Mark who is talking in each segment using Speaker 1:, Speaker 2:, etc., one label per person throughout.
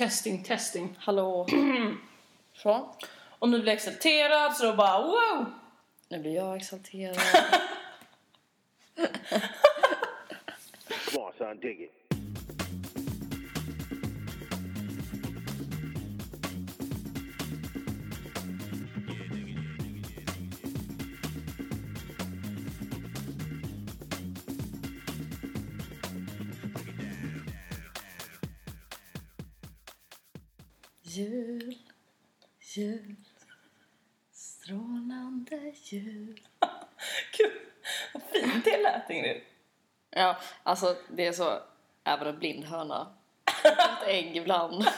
Speaker 1: Testing, testing.
Speaker 2: Hallå. Så.
Speaker 1: Och nu blir jag exalterad så då bara wow!
Speaker 2: Nu blir jag exalterad.
Speaker 3: Come on, son, dig it.
Speaker 2: Ja, alltså det är så, även en blind höna. Ett ägg ibland.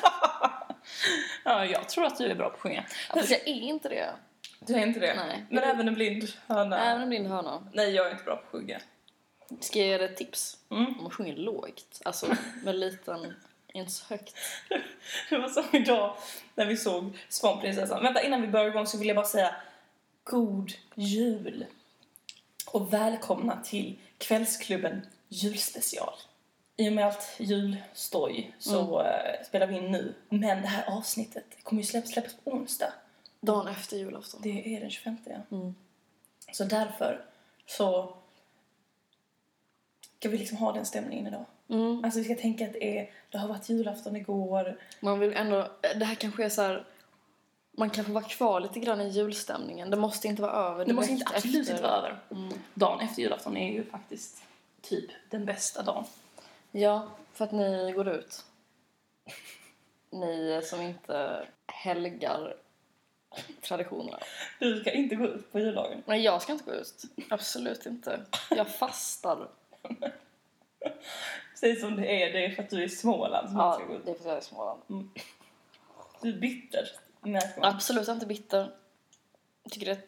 Speaker 1: Ja, jag tror att du är bra på att sjunga.
Speaker 2: Ja, fast jag är inte det.
Speaker 1: Du är inte det?
Speaker 2: Nej.
Speaker 1: Men även en blind höna?
Speaker 2: Även en blind höna.
Speaker 1: Nej, jag är inte bra på att sjunga.
Speaker 2: Ska jag ge dig ett tips?
Speaker 1: Mm.
Speaker 2: Om man sjunger lågt. Alltså med liten, inte så högt.
Speaker 1: Det var som idag när vi såg Svanprinsessan. Vänta, innan vi börjar igång så vill jag bara säga God Jul! Och välkomna till Kvällsklubben julspecial. I och med allt julstoj så eh, spelar vi in nu. Men det här avsnittet kommer ju släppas, släppas på onsdag.
Speaker 2: Dagen efter julafton.
Speaker 1: Det är den 25 ja.
Speaker 2: Mm.
Speaker 1: Så därför så ska vi liksom ha den stämningen idag.
Speaker 2: Mm.
Speaker 1: Alltså vi ska tänka att det, är, det har varit julafton igår.
Speaker 2: Man vill ändå, det här kanske är så här. Man kan få vara kvar lite grann i julstämningen. Det måste inte vara över.
Speaker 1: Det måste inte, absolut
Speaker 2: efter.
Speaker 1: inte vara över.
Speaker 2: Mm.
Speaker 1: Dagen efter julafton är ju faktiskt typ den bästa dagen.
Speaker 2: Ja, för att ni går ut. Ni som inte helgar traditionerna.
Speaker 1: Du ska inte gå ut på juldagen.
Speaker 2: Nej, jag ska inte gå ut. Absolut inte. Jag fastar.
Speaker 1: Säg som det är, det är för att du är i Småland som
Speaker 2: Ja,
Speaker 1: ska gå ut.
Speaker 2: det är för att jag är i Småland.
Speaker 1: Du är bitter. Nej,
Speaker 2: Absolut inte bitter. Jag tycker det är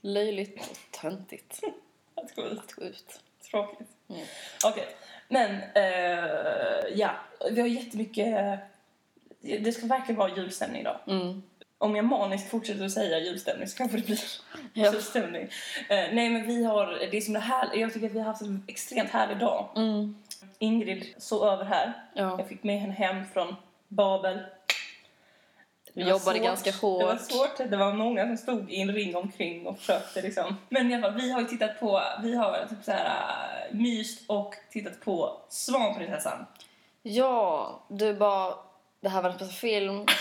Speaker 2: löjligt och töntigt
Speaker 1: att gå ut.
Speaker 2: att gå ut.
Speaker 1: Tråkigt.
Speaker 2: Mm.
Speaker 1: Okej, men eh, ja, vi har jättemycket... Det ska verkligen vara julstämning idag.
Speaker 2: Mm.
Speaker 1: Om jag maniskt fortsätter att säga julstämning så kanske det blir
Speaker 2: Ja.
Speaker 1: julstämning. Eh, nej, men vi har... Det är som det här, jag tycker att vi har haft en extremt härlig dag.
Speaker 2: Mm.
Speaker 1: Ingrid sov över här.
Speaker 2: Ja.
Speaker 1: Jag fick med henne hem från Babel.
Speaker 2: Vi jobbade
Speaker 1: svårt.
Speaker 2: ganska hårt.
Speaker 1: Det var svårt. Det var många som stod i en ring omkring och försökte liksom. Men i alla fall, vi har ju tittat på, vi har typ så här äh, myst och tittat på Svanprinsessan.
Speaker 2: Ja, du bara, det här var den bästa film.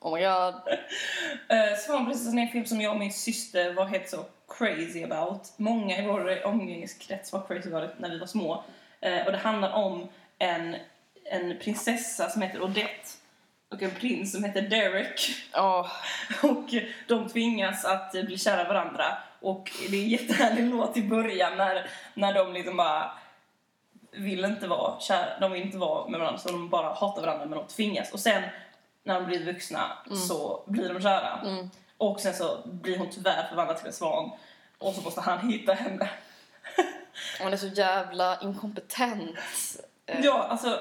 Speaker 2: Oh my god.
Speaker 1: Uh, Svanprinsessan är en film som jag och min syster var helt så crazy about. Många i vår omgivningskrets var crazy about när vi var små. Eh, och det handlar om en, en prinsessa som heter Odette och en prins som heter Derek.
Speaker 2: Åh,
Speaker 1: Och de tvingas att bli kära varandra. Och det är en jättehärlig låt i början när, när de liksom bara vill inte vara kära, de vill inte vara med varandra så de bara hatar varandra men de tvingas. Och sen när de blir vuxna så blir de kära.
Speaker 2: Mm.
Speaker 1: Och sen så blir hon tyvärr förvandlad till en svan. Och så måste han hitta henne.
Speaker 2: hon är så jävla inkompetent.
Speaker 1: Ja, alltså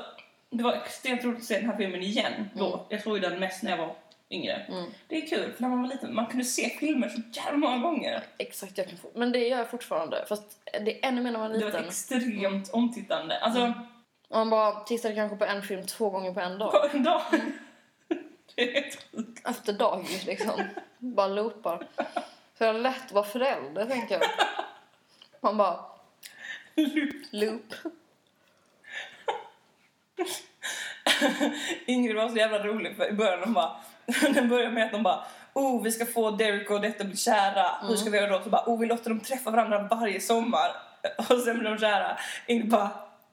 Speaker 1: det var extremt roligt att se den här filmen igen då.
Speaker 2: Mm.
Speaker 1: Jag såg den mest när jag var yngre.
Speaker 2: Mm.
Speaker 1: Det är kul, för när man var liten man kunde se filmer så jävla många gånger.
Speaker 2: Exakt, jag kan få. Men det gör jag fortfarande. Fast det är ännu mer när man är
Speaker 1: Det var
Speaker 2: liten.
Speaker 1: extremt omtittande. Alltså,
Speaker 2: Mm. Man bara tittade kanske på en film två gånger på en dag.
Speaker 1: på en dag. Det är helt sjukt.
Speaker 2: Efter dag liksom. bara loopar. Så det är lätt att vara förälder tänker jag. Man bara loop.
Speaker 1: Ingrid var så jävla rolig för i början de bara, den börjar med att de bara Oh, vi ska få Derek och detta bli kära. Hur ska vi göra då? Så bara, oh, vi låter dem träffa varandra varje sommar. Och sen blir de kära. Ingrid bara,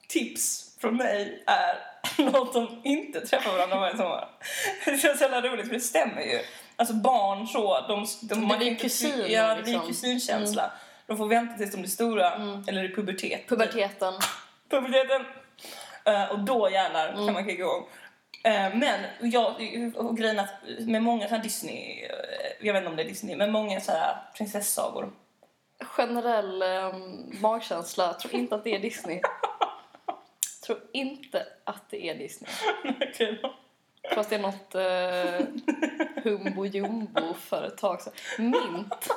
Speaker 1: tips från mig är låt dem inte träffa varandra varje sommar. Det är så jävla roligt för det stämmer ju. Alltså barn så, de, de
Speaker 2: Det blir kusiner,
Speaker 1: Ja, det blir
Speaker 2: liksom.
Speaker 1: kusinkänsla. De får vänta tills de blir stora, eller i pubertet.
Speaker 2: Puberteten.
Speaker 1: puberteten. Eh, och då jävlar kan man kicka igång. Eh, men jag, och grejen att med många så Disney, eh, jag vet inte om det är Disney, men många så här prinsessagor.
Speaker 2: Generell um, magkänsla. Jag tror inte att det är Disney. tror inte att det är Disney.
Speaker 1: Okej då.
Speaker 2: Att det är något uh, humbo jumbo företag. Mint.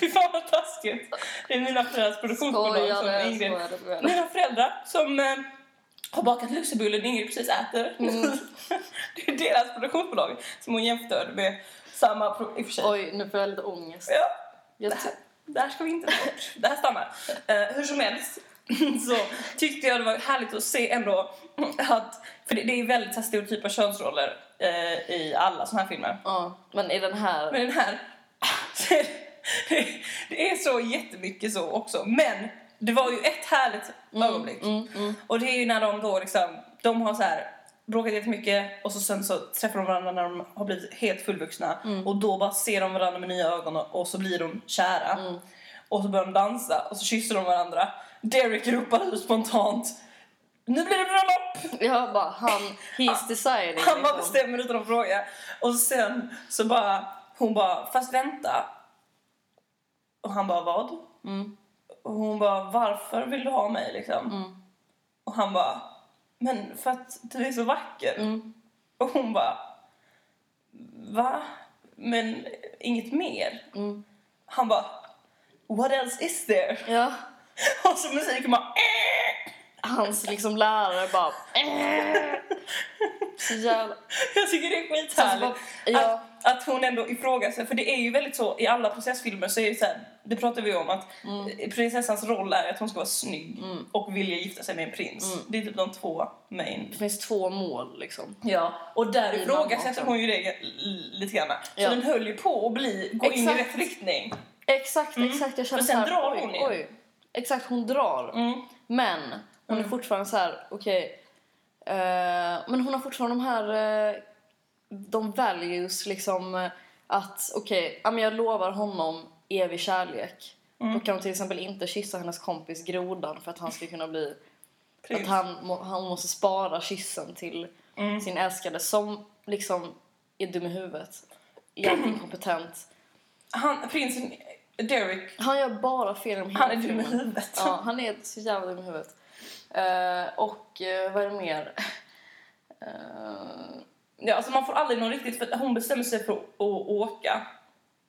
Speaker 1: Fy fan vad taskigt. Det är mina föräldrars produktionsbolag som Ingrid. Mina föräldrar som, eh, har bakat lussebullen Ingrid precis äter.
Speaker 2: Mm.
Speaker 1: det är deras produktionsbolag som hon jämförde med samma... I och för sig.
Speaker 2: Oj, nu får jag lite ångest.
Speaker 1: Ja,
Speaker 2: Jag
Speaker 1: det här, det här ska vi inte bort. Det här stannar. Eh, hur som helst så tyckte jag det var härligt att se ändå att... För det, det är väldigt så här stereotypa könsroller eh, i alla såna här filmer.
Speaker 2: Ja, men i den här...
Speaker 1: Men den här... så är det, det är så jättemycket så också. Men det var ju ett härligt ögonblick.
Speaker 2: Mm, mm.
Speaker 1: Och det är ju när de då liksom... De har så här bråkat jättemycket och så sen så träffar de varandra när de har blivit helt fullvuxna. Och då bara ser de varandra med nya ögon och, så blir de kära.
Speaker 2: Mm.
Speaker 1: Och så börjar de dansa och så kysser de varandra. Derek ropar ut spontant. Nu blir det bröllop!
Speaker 2: Jag bara, han, he's deciding.
Speaker 1: Han bara
Speaker 2: liksom.
Speaker 1: bestämmer utan att fråga. Och sen så bara, hon bara, fast vänta. Och han bara, vad?
Speaker 2: Mm.
Speaker 1: Och hon bara, varför vill du ha mig liksom?
Speaker 2: Mm.
Speaker 1: Och han bara, men för att du är så vacker.
Speaker 2: Mm.
Speaker 1: Och hon bara, va? Men inget mer?
Speaker 2: Mm.
Speaker 1: Han bara, what else is there?
Speaker 2: Ja,
Speaker 1: Och så musiken bara, "Äh."
Speaker 2: hans liksom lärare bara... Så jävla...
Speaker 1: Jag tycker det är skithärligt.
Speaker 2: Alltså, ja.
Speaker 1: att, att hon ändå ifrågasätter, för det är ju väldigt så i alla processfilmer så är det så här, det pratar vi om att
Speaker 2: Mm.
Speaker 1: prinsessans roll är att hon ska vara snygg och vilja gifta sig med en prins.
Speaker 2: Mm.
Speaker 1: Det är typ de två main.
Speaker 2: Det finns två mål liksom.
Speaker 1: Ja, och där ifrågasätter hon ju det lite grann. Så
Speaker 2: Ja.
Speaker 1: den höll ju på att bli, gå in i
Speaker 2: Exakt.
Speaker 1: rätt riktning.
Speaker 2: Exakt, exakt. Jag känner
Speaker 1: För sen
Speaker 2: här,
Speaker 1: drar
Speaker 2: oj,
Speaker 1: hon ju.
Speaker 2: oj. Exakt, hon drar.
Speaker 1: Mm.
Speaker 2: Men hon är fortfarande så här, okej. eh, men hon har fortfarande de här, eh, de values liksom eh, att okej, men jag lovar honom evig kärlek. Då kan hon till exempel inte kyssa hennes kompis grodan för att han ska kunna bli,
Speaker 1: Prins.
Speaker 2: att han, han måste spara kyssen till sin älskade som liksom är dum i huvudet. Jävligt inkompetent.
Speaker 1: Han, prinsen Derek,
Speaker 2: Han gör bara fel hela
Speaker 1: han är dum i huvudet.
Speaker 2: Ja, han är så jävla dum i huvudet. Eh, och eh, vad är det mer? Eh,
Speaker 1: Ja, alltså man får aldrig någon riktigt, för hon bestämmer sig för att åka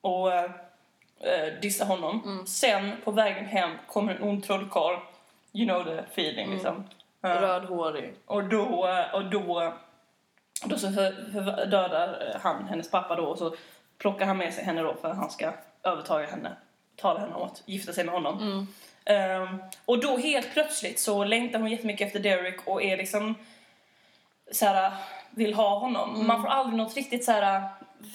Speaker 1: och äh, dissa honom.
Speaker 2: Mm.
Speaker 1: Sen på vägen hem kommer en ond trollkarl, you know the feeling
Speaker 2: Mm.
Speaker 1: liksom. Eh,
Speaker 2: rödhårig.
Speaker 1: och då, eh, och då, då så för, för dödar eh, han hennes pappa då och så plockar han med sig henne då för att han ska övertaga henne, tala henne att gifta sig med honom.
Speaker 2: Mm.
Speaker 1: Ehm, och då helt plötsligt så längtar hon jättemycket efter Derek och är liksom såhär, vill ha honom.
Speaker 2: Mm.
Speaker 1: Man får aldrig något riktigt såhär,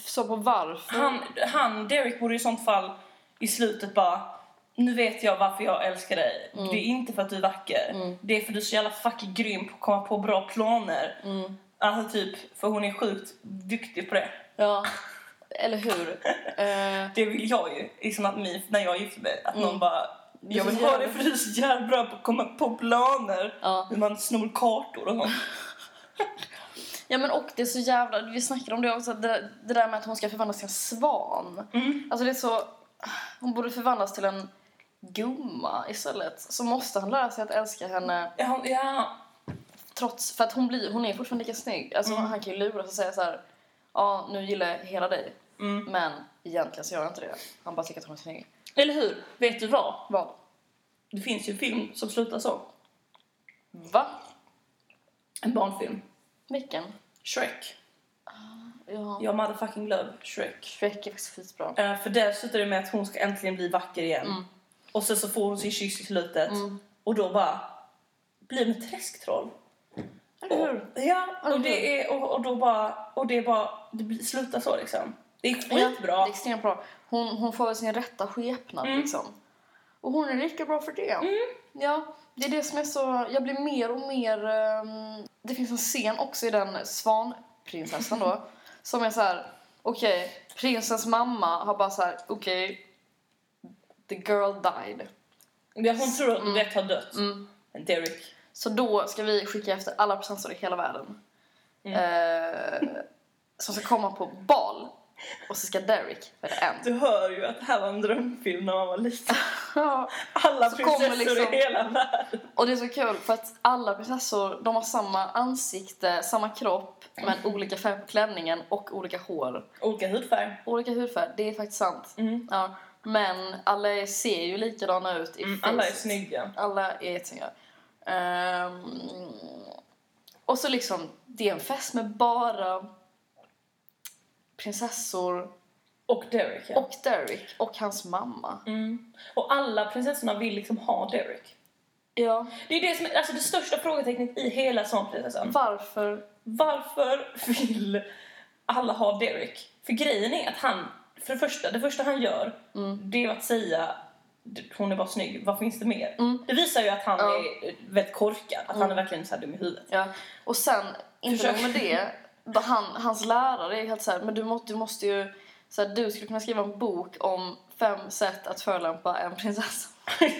Speaker 2: Så på varför?
Speaker 1: han, han, Derek borde i sånt fall i slutet bara nu vet jag varför jag älskar dig.
Speaker 2: Mm.
Speaker 1: Det är inte för att du är vacker. Det är för att du är så jävla fucking grym på att komma på bra planer.
Speaker 2: Mm.
Speaker 1: Alltså typ, för hon är sjukt duktig på det.
Speaker 2: Ja, eller hur? Eh,
Speaker 1: Det vill jag ju, liksom att min, när jag gifter mig, att
Speaker 2: Mm.
Speaker 1: någon bara jag vill ha det för du är så jävla bra på att komma på planer.
Speaker 2: Ja.
Speaker 1: Hur man snor kartor och sånt.
Speaker 2: ja men och det är så jävla, vi snackade om det också, det där, det där med att hon ska förvandlas till en svan.
Speaker 1: Mm.
Speaker 2: Alltså det är så, hon borde förvandlas till en gumma istället. Så måste han lära sig att älska henne
Speaker 1: Ja, ja.
Speaker 2: trots, för att hon, blir, hon är fortfarande lika snygg. Alltså han kan ju luras och säga så här, ja nu gillar jag hela dig.
Speaker 1: Mm.
Speaker 2: Men egentligen så gör han inte det. Han bara tycker att hon är snygg.
Speaker 1: Eller hur? Vet du vad?
Speaker 2: Vad?
Speaker 1: Det finns ju en film som slutar så.
Speaker 2: Va?
Speaker 1: En barnfilm.
Speaker 2: Vilken?
Speaker 1: Shrek.
Speaker 2: Ja.
Speaker 1: Jag motherfucking love Shrek.
Speaker 2: Shrek är faktiskt skitbra.
Speaker 1: Eh, för där slutar det med att hon ska äntligen bli vacker igen.
Speaker 2: Mm.
Speaker 1: Och sen så får hon sin kyss i slutet. Och då bara blir hon ett träsktroll.
Speaker 2: Eller hur?
Speaker 1: Och, ja, och det, är, och, och då bara, och det är bara, det slutar så liksom. Det är
Speaker 2: Ja,
Speaker 1: skitbra.
Speaker 2: det är extremt bra. Hon, hon får sin rätta skepnad
Speaker 1: Mm.
Speaker 2: liksom. Och hon är lika bra för det. Ja, det är det som är så... Jag blir mer och mer... ehm, det finns en scen också i den Svanprinsessan då. som är så här... Okej, prinsens mamma har bara så här... Okej, the girl died.
Speaker 1: Ja, hon tror att Odette har dött.
Speaker 2: Mm.
Speaker 1: Derek.
Speaker 2: Så då ska vi skicka efter alla presenter i hela världen.
Speaker 1: Mm.
Speaker 2: Eh, som ska komma på bal. Och så ska Derek välja en.
Speaker 1: Du hör ju att det här var en drömfilm när man var liten. Alla
Speaker 2: Så
Speaker 1: prinsessor
Speaker 2: liksom-
Speaker 1: i hela världen.
Speaker 2: Och det är så kul för att alla prinsessor de har samma ansikte, samma kropp men olika färg på klänningen och olika hår.
Speaker 1: Olika hudfärg.
Speaker 2: Olika hudfärg, det är faktiskt sant.
Speaker 1: Mm.
Speaker 2: Ja, men alla ser ju likadana ut i
Speaker 1: Mm, alla är snygga.
Speaker 2: Alla är jättesnygga. Ehm, Och så liksom, det är en fest med bara prinsessor
Speaker 1: Och Derek, ja.
Speaker 2: och Derek och hans mamma.
Speaker 1: Mm. Och alla prinsessorna vill liksom ha Derek.
Speaker 2: Ja.
Speaker 1: Det är det som är alltså det största frågetecknet i hela Svanprinsessan.
Speaker 2: Varför?
Speaker 1: Varför vill alla ha Derek? För grejen är att han, för det första, det första han gör, det är att säga hon är bara snygg, vad finns det mer? Det visar ju att han
Speaker 2: Ja.
Speaker 1: är väldigt korkad, att han är verkligen så dum i huvudet.
Speaker 2: Ja. Och sen, inte nog med det, han, hans lärare är helt så här, men du måste, du måste ju, så här, du skulle kunna skriva en bok om fem sätt att förolämpa en prinsessa.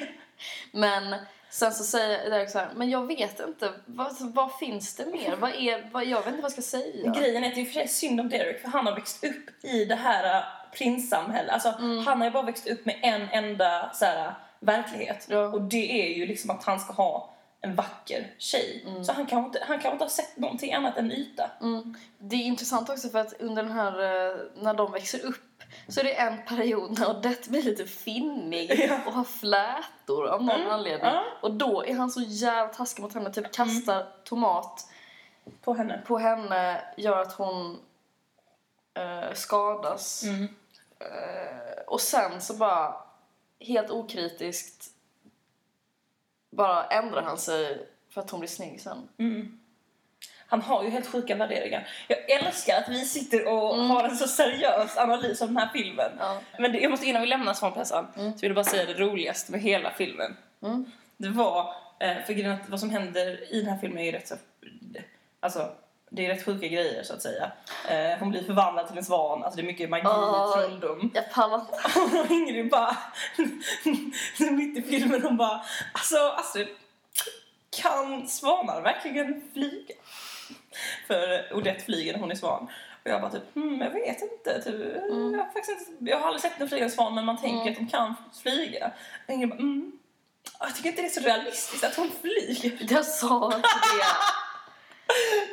Speaker 2: men sen så säger Derek så här, men jag vet inte, vad, vad finns det mer? Vad är, vad, jag vet inte vad jag ska säga.
Speaker 1: Grejen är att det är för sig synd om Derek för han har växt upp i det här äh, prinssamhället. Alltså, Han har ju bara växt upp med en enda så här, verklighet.
Speaker 2: Ja.
Speaker 1: Och det är ju liksom att han ska ha en vacker tjej. Så han kan inte, han kan inte ha sett någonting annat än yta.
Speaker 2: Mm. Det är intressant också för att under den här, eh, när de växer upp så är det en period när Odette blir lite finnig
Speaker 1: Ja.
Speaker 2: och har flätor av någon
Speaker 1: Mm,
Speaker 2: anledning.
Speaker 1: ja.
Speaker 2: Och då är han så jävla taskig mot henne, typ kastar tomat
Speaker 1: På henne.
Speaker 2: på henne, gör att hon eh, skadas.
Speaker 1: Mm.
Speaker 2: Eh, och sen så bara, helt okritiskt, bara ändrar han sig för att hon blir snygg sen.
Speaker 1: Mm. Han har ju helt sjuka värderingar. Jag älskar att vi sitter och har en så seriös analys av den här filmen.
Speaker 2: Ja.
Speaker 1: Men det, jag måste innan vi lämnar Svanprinsessan så vill jag bara säga det roligaste med hela filmen.
Speaker 2: Mm.
Speaker 1: Det var, eh, för grejen att vad som händer i den här filmen är ju rätt så, alltså det är rätt sjuka grejer så att säga. Eh, hon blir förvandlad till en svan, alltså det är mycket magi,
Speaker 2: Åh.
Speaker 1: trolldom.
Speaker 2: Jag pallar inte.
Speaker 1: Och Ingrid bara, mitt i filmen, hon bara, alltså Astrid, kan svanar verkligen flyga? För Odette flyger när hon är svan. Och jag bara typ, hmm, jag vet inte. Typ, jag, har faktiskt jag har aldrig sett en flygande svan men man tänker att de kan flyga. Och Ingrid bara, mm, jag tycker inte det är så realistiskt att hon flyger.
Speaker 2: Jag sa inte det.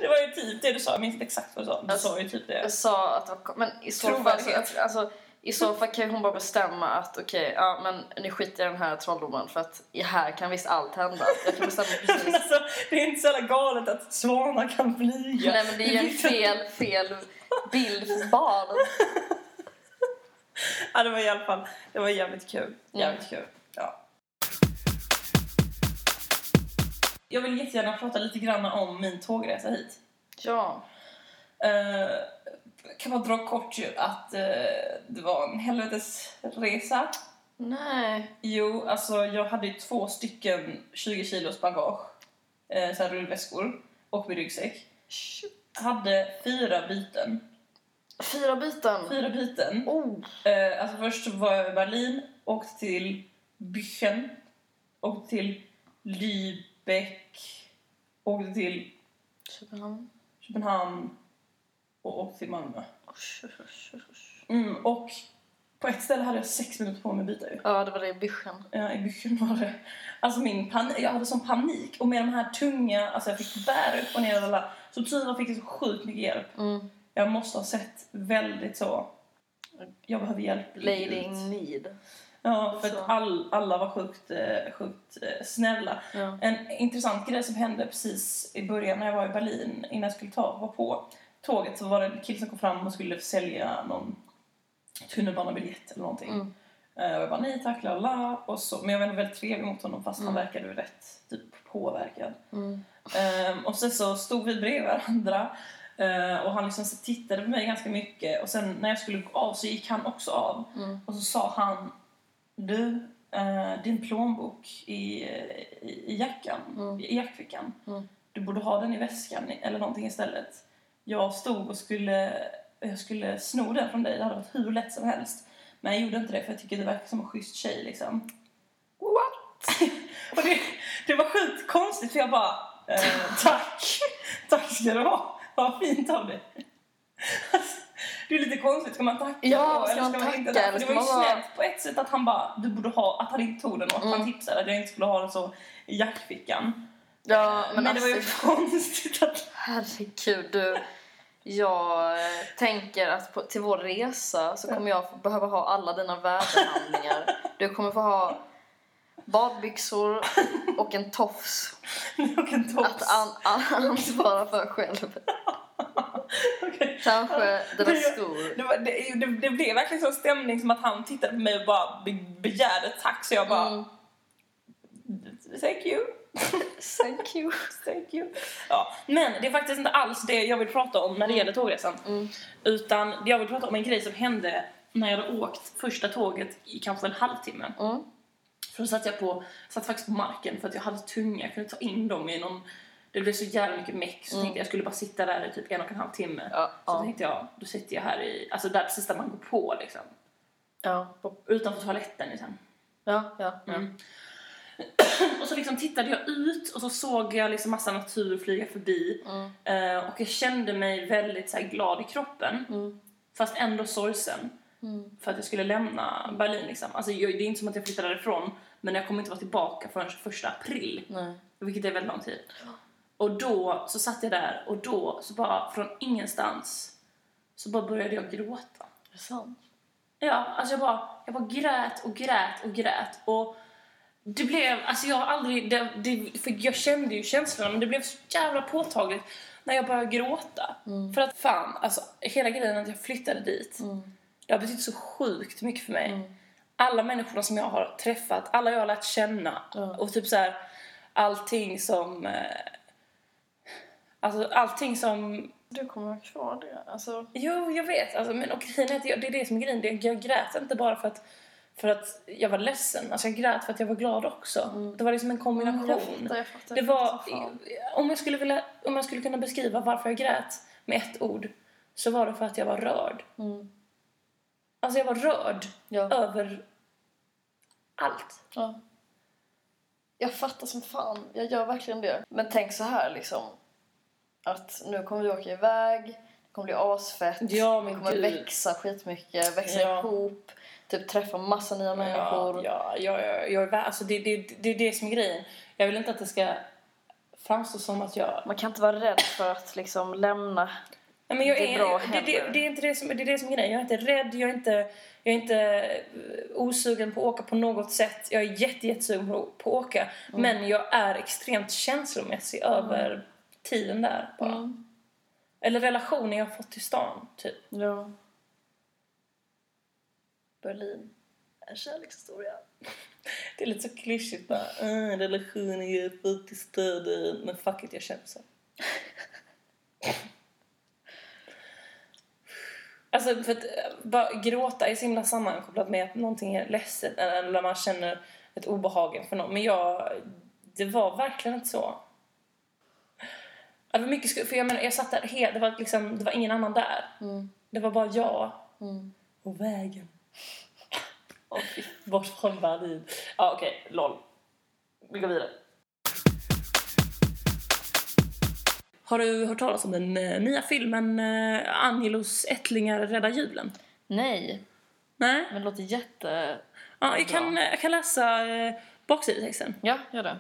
Speaker 1: Det var ju typ det du sa, jag minns inte exakt vad du sa. Du
Speaker 2: Alltså,
Speaker 1: sa ju typ det.
Speaker 2: Jag sa att det var, men i så fall, alltså, i så fall kan hon bara bestämma att okej, ja men ni skiter i den här trolldomen för att här kan visst allt hända. Jag kan bestämma
Speaker 1: Men
Speaker 2: precis.
Speaker 1: alltså, det är inte så jävla galet att svanar kan flyga.
Speaker 2: Nej men det är ju en fel, fel bild för barn.
Speaker 1: Ja, det var i alla fall, det var jävligt kul. Jävligt kul. Ja. Jag vill jättegärna prata lite grann om min tågresa hit.
Speaker 2: Ja.
Speaker 1: Uh, kan man dra kort ju att eh, det var en helvetesresa.
Speaker 2: Nej.
Speaker 1: Jo, alltså jag hade ju två stycken 20 kilos bagage, uh, så här rullväskor och min ryggsäck.
Speaker 2: Shit.
Speaker 1: Hade fyra byten.
Speaker 2: Fyra byten.
Speaker 1: Fyra byten.
Speaker 2: Oh.
Speaker 1: Eh, alltså först var jag i Berlin, åkte till Büchen, åkte till Lübeck, åkte till
Speaker 2: Köpenhamn.
Speaker 1: Köpenhamn och åkte till Malmö.
Speaker 2: Usch, usch, usch, usch.
Speaker 1: Mm, och på ett ställe hade jag sex minuter på mig att byta ju.
Speaker 2: Ja, det var det i byschen.
Speaker 1: Ja, i Büchen var det. Alltså min panik, jag hade sån panik. Och med de här tunga, alltså jag fick bära upp och ner alla. Så tyvärr fick så sjukt mycket hjälp.
Speaker 2: Mm.
Speaker 1: Jag måste ha sett väldigt så, jag behöver hjälp.
Speaker 2: Lady in need.
Speaker 1: Ja, för
Speaker 2: Så.
Speaker 1: att all, alla var sjukt, eh, sjukt eh, snälla.
Speaker 2: Ja.
Speaker 1: En intressant grej som hände precis i början när jag var i Berlin, innan jag skulle ta, var på tåget, så var det en kille som kom fram och skulle sälja någon tunnelbanebiljett eller någonting.
Speaker 2: Mm.
Speaker 1: Eh, Och jag bara nej tack, la la. Och så, men jag var väldigt trevlig mot honom fast
Speaker 2: Mm.
Speaker 1: han verkade rätt typ påverkad.
Speaker 2: Mm.
Speaker 1: Ehm, och sen så stod vi bredvid varandra eh, och han liksom tittade på mig ganska mycket och sen när jag skulle gå av så gick han också av
Speaker 2: Mm.
Speaker 1: och så sa han du, eh, din plånbok i, i, i jackan,
Speaker 2: Mm.
Speaker 1: i jackfickan.
Speaker 2: Mm.
Speaker 1: Du borde ha den i väskan eller någonting istället. Jag stod och skulle, jag skulle sno den från dig, det hade varit hur lätt som helst. Men jag gjorde inte det för jag tycker det verkar som en schysst tjej liksom.
Speaker 2: What?
Speaker 1: Och det, det var sjukt konstigt för jag bara, eh, tack, tack ska du ha, vad fint av dig. Alltså, det är lite konstigt, ska man tacka
Speaker 2: Ja,
Speaker 1: då,
Speaker 2: ska man
Speaker 1: inte
Speaker 2: tacka,
Speaker 1: det?
Speaker 2: eller
Speaker 1: var ju
Speaker 2: man
Speaker 1: snällt på ett sätt att han bara, du borde ha, att han inte tog den och att
Speaker 2: Mm.
Speaker 1: han tipsade att jag inte skulle ha den så i jackfickan.
Speaker 2: Ja,
Speaker 1: Men,
Speaker 2: men,
Speaker 1: det var ju
Speaker 2: alltså,
Speaker 1: konstigt att...
Speaker 2: Herregud, du. Jag eh, tänker att på, till vår resa så kommer jag behöva ha alla dina värdehandlingar. Du kommer få ha badbyxor och en tofs
Speaker 1: och en tops.
Speaker 2: att an, an, ansvara för själv.
Speaker 1: Okej.
Speaker 2: Kanske
Speaker 1: Det-
Speaker 2: skor.
Speaker 1: Det, var, det, det, det blev verkligen sån stämning som att han tittade på mig och bara be, begärde tack så jag bara
Speaker 2: Mm.
Speaker 1: thank you.
Speaker 2: Thank you.
Speaker 1: Thank you. Ja, men det är faktiskt inte alls det jag vill prata om när det gäller tågresan.
Speaker 2: Mm.
Speaker 1: Utan jag vill prata om en grej som hände när jag hade åkt första tåget i kanske en halvtimme.
Speaker 2: Mm.
Speaker 1: För då satt jag på, satt faktiskt på marken för att jag hade tunga, jag kunde ta in dem i någon det blev så jävla mycket meck så tänkte jag jag skulle bara sitta där i typ en och en halv timme.
Speaker 2: Mm. Ja,
Speaker 1: Så
Speaker 2: ja.
Speaker 1: tänkte jag, då sitter jag här i, alltså där precis där man går på liksom.
Speaker 2: Ja,
Speaker 1: Utanför toaletten liksom.
Speaker 2: ja, ja.
Speaker 1: Mm. Och så liksom tittade jag ut och så såg jag liksom massa natur flyga förbi.
Speaker 2: Mm.
Speaker 1: Eh, och jag kände mig väldigt så glad i kroppen.
Speaker 2: Mm.
Speaker 1: Fast ändå sorgsen.
Speaker 2: Mm.
Speaker 1: För att jag skulle lämna Berlin liksom. Alltså jag, det är inte som att jag flyttade därifrån. Men jag kommer inte vara tillbaka förrän första april.
Speaker 2: Nej.
Speaker 1: Vilket är väldigt lång tid. Och då så satt jag där och då så bara från ingenstans så bara började jag gråta.
Speaker 2: Är det sant?
Speaker 1: Ja, alltså jag bara, jag bara grät och grät och grät. Och det blev, alltså jag har aldrig, det, det, för jag kände ju känslorna men det blev så jävla påtagligt när jag började gråta. För att fan, alltså hela grejen att jag flyttade dit, det har betytt så sjukt mycket för mig. Alla människorna som jag har träffat, alla jag har lärt känna och typ så här allting som, eh, alltså allting som
Speaker 2: Du kommer ha kvar det. Alltså,
Speaker 1: Jo, jag vet. Alltså, men och grejen är att jag, det är det som är grejen. Jag grät inte bara för att, för att jag var ledsen. Alltså, jag grät för att jag var glad också. Det var liksom en kombination.
Speaker 2: jag fattar, jag fattar.
Speaker 1: det var, om, jag skulle vilja, om jag skulle kunna beskriva varför jag grät med ett ord så var det för att jag var rörd.
Speaker 2: Mm.
Speaker 1: Alltså jag var rörd
Speaker 2: Ja.
Speaker 1: över allt.
Speaker 2: Ja. Jag fattar som fan. Jag gör verkligen det. Men tänk så här liksom. Att nu kommer vi åka iväg. Det kommer bli asfett.
Speaker 1: Ja, men
Speaker 2: vi kommer
Speaker 1: gud.
Speaker 2: växa skitmycket. Växa
Speaker 1: Ja.
Speaker 2: ihop. Typ träffa massa nya människor.
Speaker 1: Ja, ja, ja, jag är alltså det, det, det är det som är grejen. Jag vill inte att det ska framstå som att jag
Speaker 2: Man kan inte vara rädd för att liksom lämna.
Speaker 1: Nej, men jag
Speaker 2: Det är bra
Speaker 1: det, det, det, är inte det, som, det är det som är grejen. Jag är inte rädd, jag är inte, jag är inte eh, osugen på att åka på något sätt. Jag är jätte, jättesugen på, på att åka.
Speaker 2: Mm.
Speaker 1: Men jag är extremt känslomässig över tiden där bara.
Speaker 2: Mm.
Speaker 1: Eller relationen jag har fått till stan, typ.
Speaker 2: Ja. Berlin. En kärlekshistoria.
Speaker 1: Det är lite så klyschigt bara. Uh, relationen jag har fått till staden. Men fuck it, jag känner så. Alltså för att eh, bara gråta är så himla sammankopplat med att någonting är ledset eller man känner ett obehag inför någon. Men jag, det var verkligen inte så. Det var mycket, sku- för jag menar, jag satt där helt, det var liksom, det var ingen annan där.
Speaker 2: Mm.
Speaker 1: Det var bara jag
Speaker 2: Mm.
Speaker 1: och vägen. Fy, Bort från Berlin. Ja, okej, LOL. Vi går vidare. Har du hört talas om den eh, nya filmen eh, Angelos ättlingar räddar julen?
Speaker 2: Nej,
Speaker 1: Nej?
Speaker 2: men det låter jätte...
Speaker 1: Ja, jag, kan, jag kan läsa eh, baksidetexten.
Speaker 2: Ja, gör det.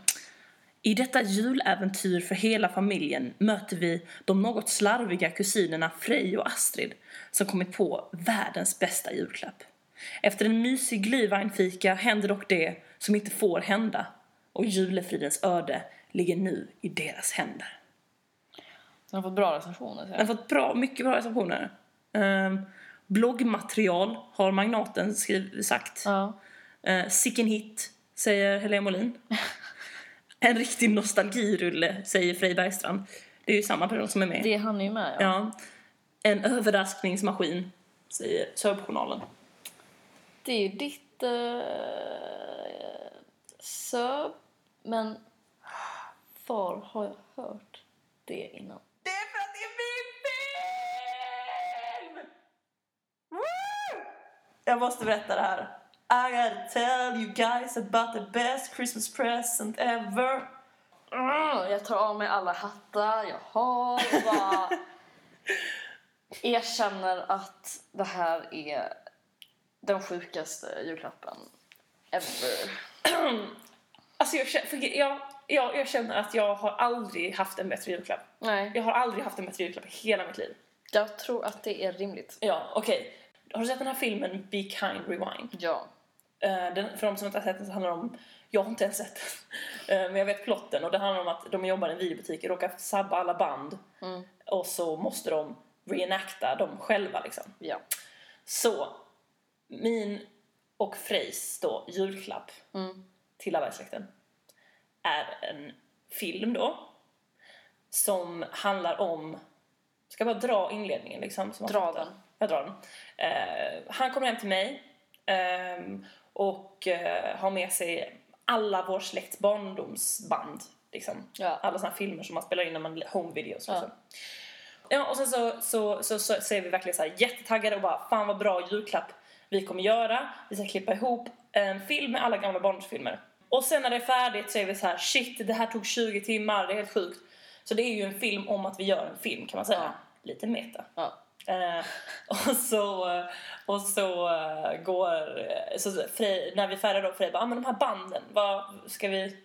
Speaker 1: I detta juläventyr för hela familjen möter vi de något slarviga kusinerna Frej och Astrid som kommit på världens bästa julklapp. Efter en mysig glühweinfika händer dock det som inte får hända och julefridens öde ligger nu i deras händer.
Speaker 2: Den har fått bra recensioner.
Speaker 1: Den har fått bra, mycket bra recensioner. Um, bloggmaterial har magnaten skriv, sagt.
Speaker 2: Ja.
Speaker 1: Uh, sicken hit, säger Helene Molin. en riktig nostalgirulle, säger Frej Bergstrand. Det är ju samma person som är med.
Speaker 2: Det han är ju med, ja.
Speaker 1: Ja. En överraskningsmaskin, säger Sörbjournalen.
Speaker 2: Det är ju ditt uh, söb, men var har jag hört det innan?
Speaker 1: Det är för att det är min film! Woo! Jag måste berätta det här. I gotta tell you guys about the best Christmas present ever.
Speaker 2: Mm, jag tar av mig alla hattar jag har och bara erkänner att det här är den sjukaste julklappen ever.
Speaker 1: Alltså jag, känner, jag, jag, jag känner att jag har aldrig haft en bättre julklapp.
Speaker 2: Nej,
Speaker 1: Jag har aldrig haft en bättre julklapp i hela mitt liv.
Speaker 2: jag tror att det är rimligt.
Speaker 1: Ja, okej. Har du sett den här filmen Be Kind Rewind?
Speaker 2: Ja.
Speaker 1: Eh, den, för de som inte har sett den så handlar det om Jag har inte ens sett den. Eh, Men jag vet plotten och det handlar om att de jobbar i en videobutik och råkar sabba alla band.
Speaker 2: Mm.
Speaker 1: Och så måste de reenacta dem själva liksom.
Speaker 2: Ja.
Speaker 1: Så, min och Frejs då julklapp
Speaker 2: Mm.
Speaker 1: till alla i släkten är en film då som handlar om ska jag bara dra inledningen liksom?
Speaker 2: Dra den.
Speaker 1: Jag drar den. Eh, han kommer hem till mig ehm, och eh, har med sig alla vår släkts barndomsband. Liksom.
Speaker 2: Ja.
Speaker 1: Alla såna här filmer som man spelar in när man home videos.
Speaker 2: Ja.
Speaker 1: Liksom. Ja, och sen så, så, så, så, så är vi verkligen så här jättetaggade och bara fan vad bra julklapp vi kommer göra. Vi ska klippa ihop en film med alla gamla barndomsfilmer. Och sen när det är färdigt så är vi så här shit det här tog 20 timmar, det är helt sjukt. Så det är ju en film om att vi gör en film kan man säga.
Speaker 2: Ja.
Speaker 1: Lite meta.
Speaker 2: Ja.
Speaker 1: Eh, och så, och så eh, går, så Frej, när vi är färdiga då, Frej bara, ah, men de här banden, vad ska vi,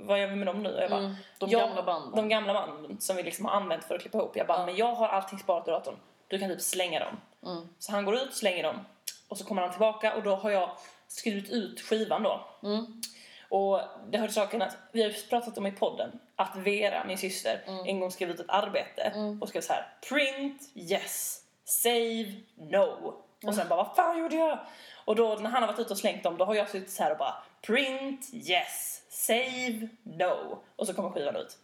Speaker 1: vad gör vi med dem nu? Och Jag bara,
Speaker 2: Mm, de
Speaker 1: "Ja,
Speaker 2: gamla banden."
Speaker 1: De gamla banden som vi liksom har använt för att klippa ihop. Jag bara,
Speaker 2: Ja.
Speaker 1: men jag har allting sparat i datorn. Du kan typ slänga dem.
Speaker 2: Mm.
Speaker 1: Så han går ut slänger dem. Och så kommer han tillbaka och då har jag skrivit ut skivan då.
Speaker 2: Mm.
Speaker 1: Och det hör till saken att vi har pratat om i podden att Vera, min syster, en gång skrev ut ett arbete och skrev så här: print yes, save no. Och sen bara vad fan gjorde jag? Och då när han har varit ute och slängt dem då har jag suttit så här och bara print yes, save no. Och så kommer skivan ut.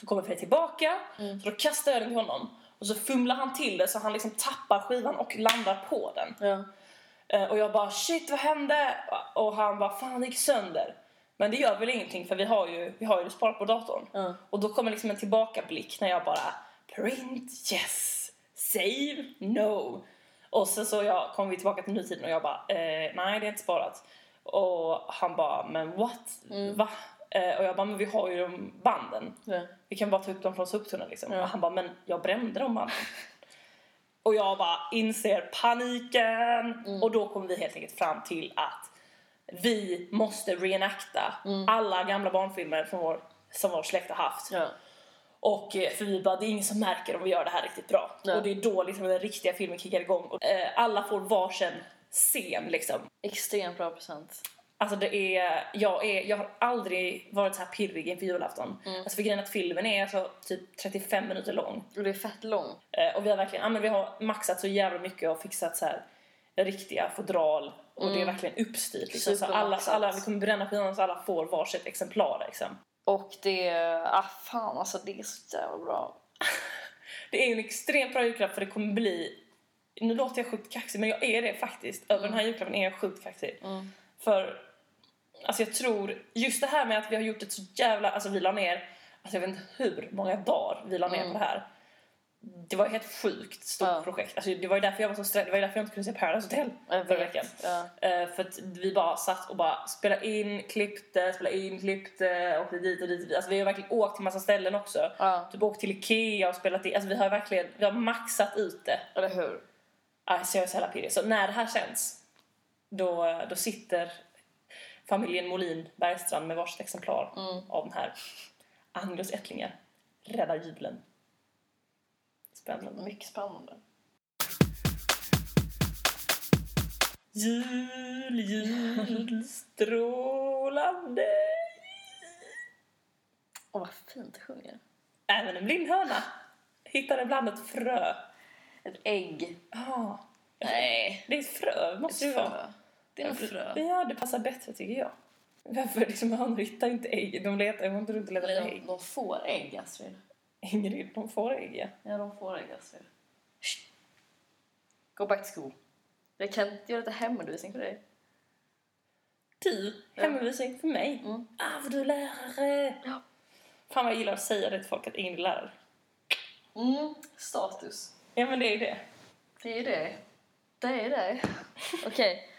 Speaker 1: Så kommer Fred tillbaka, så då kastar jag den till honom. Och så fumlar han till det så han liksom tappar skivan och landar på den.
Speaker 2: Ja.
Speaker 1: Eh, Och jag bara shit vad hände? Och han bara fan det gick sönder. Men det gör väl ingenting för vi har ju, vi har ju det sparat på datorn.
Speaker 2: Ja.
Speaker 1: Och då kommer liksom en tillbakablick när jag bara print yes, save no. Och sen så jag, kom vi tillbaka till nutiden och jag bara eh, nej det är inte sparat. Och han bara men what? Va? Eh, och jag bara men vi har ju de banden.
Speaker 2: Ja.
Speaker 1: Vi kan bara ta upp dem från soptunnan liksom. Och han bara, men jag brände de banden. och jag bara inser paniken.
Speaker 2: Mm.
Speaker 1: Och då kommer vi helt enkelt fram till att vi måste reenacta
Speaker 2: Mm.
Speaker 1: alla gamla barnfilmer från vår, som vår släkt har haft.
Speaker 2: Ja.
Speaker 1: Och eh, för vi bara, det är ingen som märker om vi gör det här riktigt bra.
Speaker 2: Ja.
Speaker 1: Och det är då liksom den riktiga filmen kickar igång. Och, eh, alla får varsin scen liksom.
Speaker 2: Extremt bra present.
Speaker 1: Alltså det är, jag, är, jag har aldrig varit så här pirrig inför julafton.
Speaker 2: Mm.
Speaker 1: Alltså för grejen att filmen är alltså typ 35 minuter lång.
Speaker 2: Och det är fett lång.
Speaker 1: Eh, och vi har verkligen, ja men vi har maxat så jävla mycket och fixat så här riktiga fodral. Och det är verkligen uppstyrt liksom. Så alla, alla, vi kommer bränna skivan så alla får varsitt exemplar liksom.
Speaker 2: Och det ah fan alltså det är så jävla bra.
Speaker 1: Det är ju en extremt bra julklapp för det kommer bli nu låter jag sjukt kaxig men jag är det faktiskt. Över den här julklappen är jag sjukt kaxig.
Speaker 2: Mm.
Speaker 1: För alltså jag tror, just det här med att vi har gjort ett så jävla, alltså vi la ner, alltså jag vet inte hur många dagar vi la ner på det här. Det var ett helt sjukt stort
Speaker 2: Ja.
Speaker 1: projekt. Alltså det var ju därför jag var så stressad, det var ju därför jag inte kunde se Paradise Hotel förra veckan.
Speaker 2: Ja.
Speaker 1: Eh, för att vi bara satt och bara spelade in, klippte, spelade in, klippte, åkte dit och dit och dit. Alltså vi har verkligen åkt till massa ställen också.
Speaker 2: Ja.
Speaker 1: Typ åkt till Ikea och spelat in, alltså vi har verkligen, vi har maxat ut det.
Speaker 2: Eller hur?
Speaker 1: Alltså jag är så jävla pirrig. Så när det här känns, då, då sitter familjen Molin Bergstrand med varsitt exemplar av den här Anglos ättlingar. Rädda julen. Spännande.
Speaker 2: Mycket spännande.
Speaker 1: Jul, jul, strålande.
Speaker 2: Åh vad fint det sjunger.
Speaker 1: Även en blind höna hittar ibland ett frö.
Speaker 2: Ett ägg.
Speaker 1: Ah,
Speaker 2: Nej.
Speaker 1: det är ett frö, måste det ju vara.
Speaker 2: Frö. Det är en frö.
Speaker 1: Ja, det passar bättre tycker jag. Varför liksom, hönor hittar inte ägg? De letar ju inte runt och letar
Speaker 2: De,
Speaker 1: ägg.
Speaker 2: de får ägg Astrid.
Speaker 1: Ingrid, de får ägg ja.
Speaker 2: De får ägg Astrid. Shh. Go back to school. Jag kan göra lite hemundervisning för dig.
Speaker 1: Du, hemundervisning för mig.
Speaker 2: Mm.
Speaker 1: Ah, för du är lärare.
Speaker 2: Ja.
Speaker 1: Fan vad jag gillar att säga det till folk att Ingrid är lärare.
Speaker 2: Mm. Status.
Speaker 1: Ja men det är ju det.
Speaker 2: Det är det. Det är det. Okej.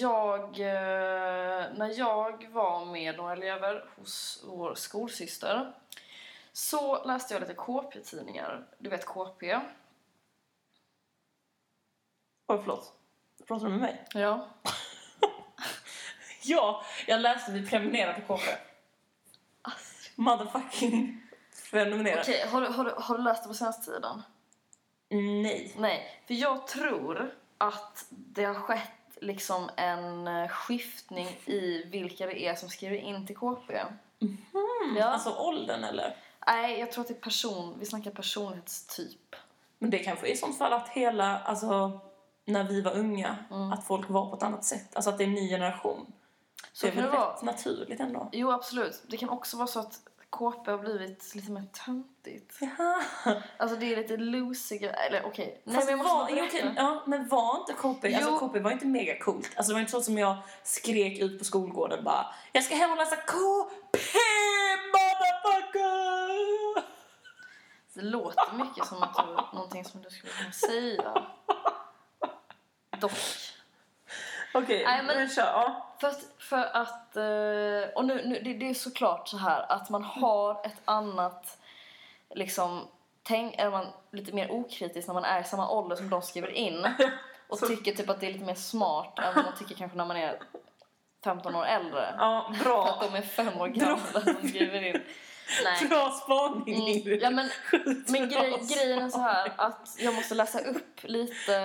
Speaker 2: Jag, eh, när jag var med några elever hos vår skolsyster så läste jag lite KP-tidningar. Du vet KP?
Speaker 1: Oj förlåt. Pratar du med mig?
Speaker 2: Ja.
Speaker 1: Ja, jag läste vi prenumererar på KP. Motherfucking prenumererar.
Speaker 2: Okej, har, du, har, du, har du läst det på senaste tiden?
Speaker 1: Nej.
Speaker 2: Nej, för jag tror att det har skett liksom en eh, skiftning i vilka det är som skriver in till KP. Ja.
Speaker 1: Alltså åldern eller?
Speaker 2: Nej, jag tror att det är person, vi snackar personlighetstyp.
Speaker 1: Men det kanske är i sånt fall att hela, alltså när vi var unga,
Speaker 2: Mm.
Speaker 1: att folk var på ett annat sätt. Alltså att det är en ny generation.
Speaker 2: Så
Speaker 1: det är
Speaker 2: kan
Speaker 1: väl
Speaker 2: det
Speaker 1: rätt
Speaker 2: vara.
Speaker 1: naturligt ändå.
Speaker 2: Jo, absolut. Det kan också vara så att KP har blivit lite mer töntigt.
Speaker 1: Jaha.
Speaker 2: Alltså det är lite loosiga, eller okej. Nej
Speaker 1: Fast
Speaker 2: men jag måste
Speaker 1: var, jo, okej, ja, men var inte KP, alltså. KP var inte mega coolt. Alltså det var inte så som jag skrek ut på skolgården bara Jag ska hem och läsa KP motherfucker!
Speaker 2: Det låter mycket som att du, någonting som du skulle kunna säga. Dock.
Speaker 1: Okej,
Speaker 2: Nej, men-
Speaker 1: kör. Ja.
Speaker 2: För att, för att eh, och nu, nu, det, det är såklart så här att man har ett annat, liksom, tänk, är man lite mer okritisk när man är i samma ålder som de skriver in och
Speaker 1: Så-
Speaker 2: tycker typ att det är lite mer smart än vad man tycker kanske när man är 15 år äldre.
Speaker 1: ja,
Speaker 2: För
Speaker 1: bra.
Speaker 2: att de är fem år gamla som skriver in. Nej.
Speaker 1: Bra spaning
Speaker 2: Mm, ja, men, men grej, grejen är så här att jag måste läsa upp lite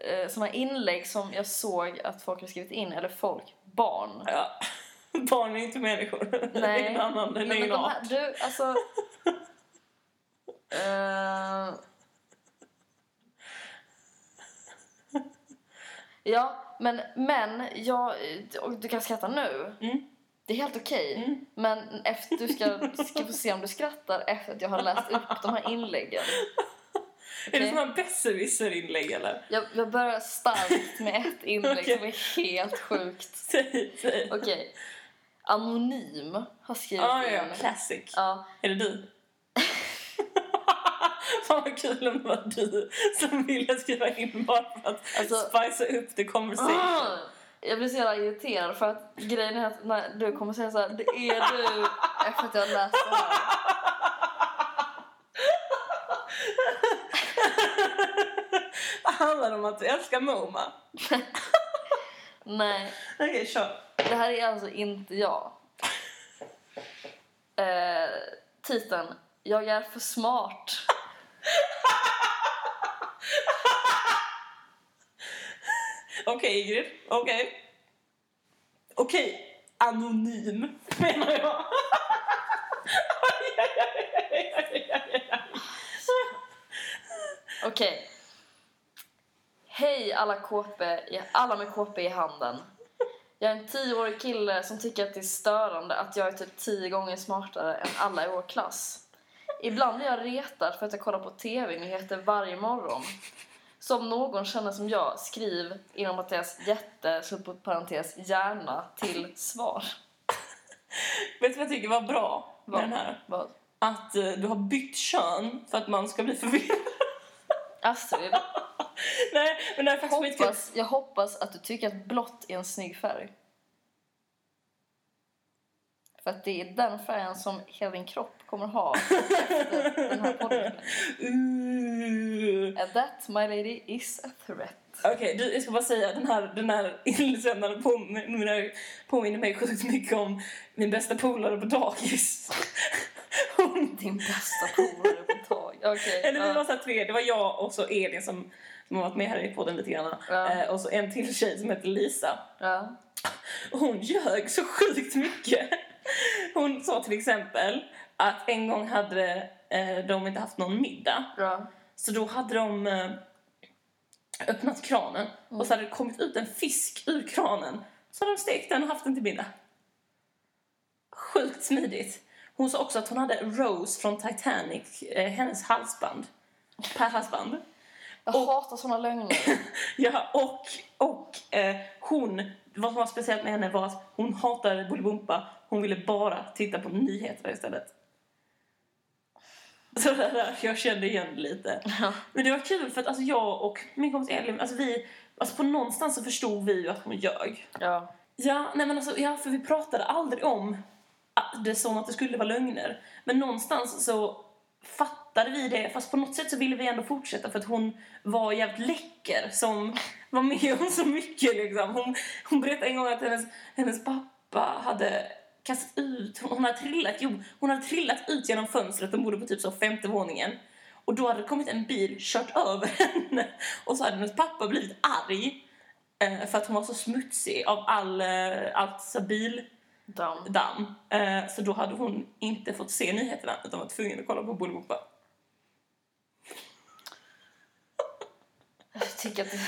Speaker 2: eh, såna inlägg som jag såg att folk har skrivit in, eller folk, barn.
Speaker 1: Ja. Barn är inte människor. Det är
Speaker 2: Nej.
Speaker 1: en annan, det är
Speaker 2: Nej,
Speaker 1: en
Speaker 2: de
Speaker 1: art.
Speaker 2: här, du, alltså... eh, ja, men, men jag, du kan skratta nu.
Speaker 1: Mm.
Speaker 2: Det är helt okej.
Speaker 1: Mm.
Speaker 2: Men efter, du ska, ska få se om du skrattar efter att jag har läst upp de här inläggen.
Speaker 1: Är det här besserwisser-inlägg eller?
Speaker 2: Jag, jag börjar starkt med ett inlägg
Speaker 1: Okej.
Speaker 2: som är helt sjukt. Okej. Anonym har skrivit
Speaker 1: Ah, ja,
Speaker 2: in.
Speaker 1: classic.
Speaker 2: Ja,
Speaker 1: Är det du? Fan vad kul om det var du som ville skriva in bara för att
Speaker 2: Alltså-
Speaker 1: spicea upp the conversation.
Speaker 2: Ah! Jag blir så jävla irriterad för att grejen är att när du kommer säga så här, det är du efter att jag läst det här.
Speaker 1: Vad handlar det om att du älskar MoMA?
Speaker 2: Nej,
Speaker 1: Okej, kör.
Speaker 2: det här är alltså inte jag. Eh, titeln, jag är för smart.
Speaker 1: Okej, Ingrid. Okej. Okej, anonym menar jag. Okej. Okay.
Speaker 2: Okej. Hej alla KP, alla med KP i handen. Jag är en tioårig kille som tycker att det är störande att jag är typ tio gånger smartare än alla i vår klass. Ibland är jag retad för att jag kollar på TV-nyheter varje morgon. Så om någon känner som jag, skriv inom parentes jätte, parentes gärna till svar.
Speaker 1: Vet du vad jag tycker var bra med
Speaker 2: Vad?
Speaker 1: den här?
Speaker 2: Vad?
Speaker 1: Att eh, du har bytt kön för att man ska bli förvirrad.
Speaker 2: Astrid,
Speaker 1: Nej, men det är faktiskt
Speaker 2: hoppas, jag hoppas att du tycker att blått är en snygg färg. För att det är den färgen som hela din kropp kommer ha efter den här podden.
Speaker 1: Uh.
Speaker 2: And that, my lady, is a threat.
Speaker 1: Okej, du, jag ska bara säga den här, den här insändaren påminner, påminner mig sjukt mycket om min bästa polare på dagis. Hon,
Speaker 2: Din bästa polare på tag. Okej.
Speaker 1: eller vi
Speaker 2: ja.
Speaker 1: var så tre, det var jag och så Elin som, som har varit med här i podden lite grann.
Speaker 2: Ja.
Speaker 1: Eh, och så en till tjej som heter Lisa. hon ljög så sjukt mycket. Hon sa till exempel att en gång hade eh, de inte haft någon middag. Så då hade de eh, öppnat kranen och så hade det kommit ut en fisk ur kranen. Så hade de stekt den och haft den till middag. Sjukt smidigt. Hon sa också att hon hade Rose från Titanic, eh, hennes halsband. Pärlhalsband.
Speaker 2: Jag hatar såna lögner.
Speaker 1: Ja, och, och eh, hon, vad som var speciellt med henne var att hon hatade Bolibompa. Hon ville bara titta på nyheter istället. Så det där, jag kände igen lite.
Speaker 2: Ja.
Speaker 1: Men det var kul för att alltså, jag och min kompis Elin, alltså vi, alltså på någonstans så förstod vi ju att hon ljög.
Speaker 2: Ja.
Speaker 1: Ja, nej men alltså, ja, för vi pratade aldrig om att det som att det skulle vara lögner. Men någonstans så fattade vi det, fast på något sätt så ville vi ändå fortsätta för att hon var jävligt läcker som var med om så mycket liksom. Hon, hon berättade en gång att hennes, hennes pappa hade kastat ut, hon, hade trillat, jo, hon hade trillat ut genom fönstret, de bodde på typ så femte våningen. Och då hade det kommit en bil, kört över henne. Och så hade hennes pappa blivit arg Eh, för att hon var så smutsig av all, eh, allt så bil
Speaker 2: Damm.
Speaker 1: damm. Eh, så då hade hon inte fått se nyheterna utan var tvungen att kolla på Bolibompa.
Speaker 2: Jag tycker att det...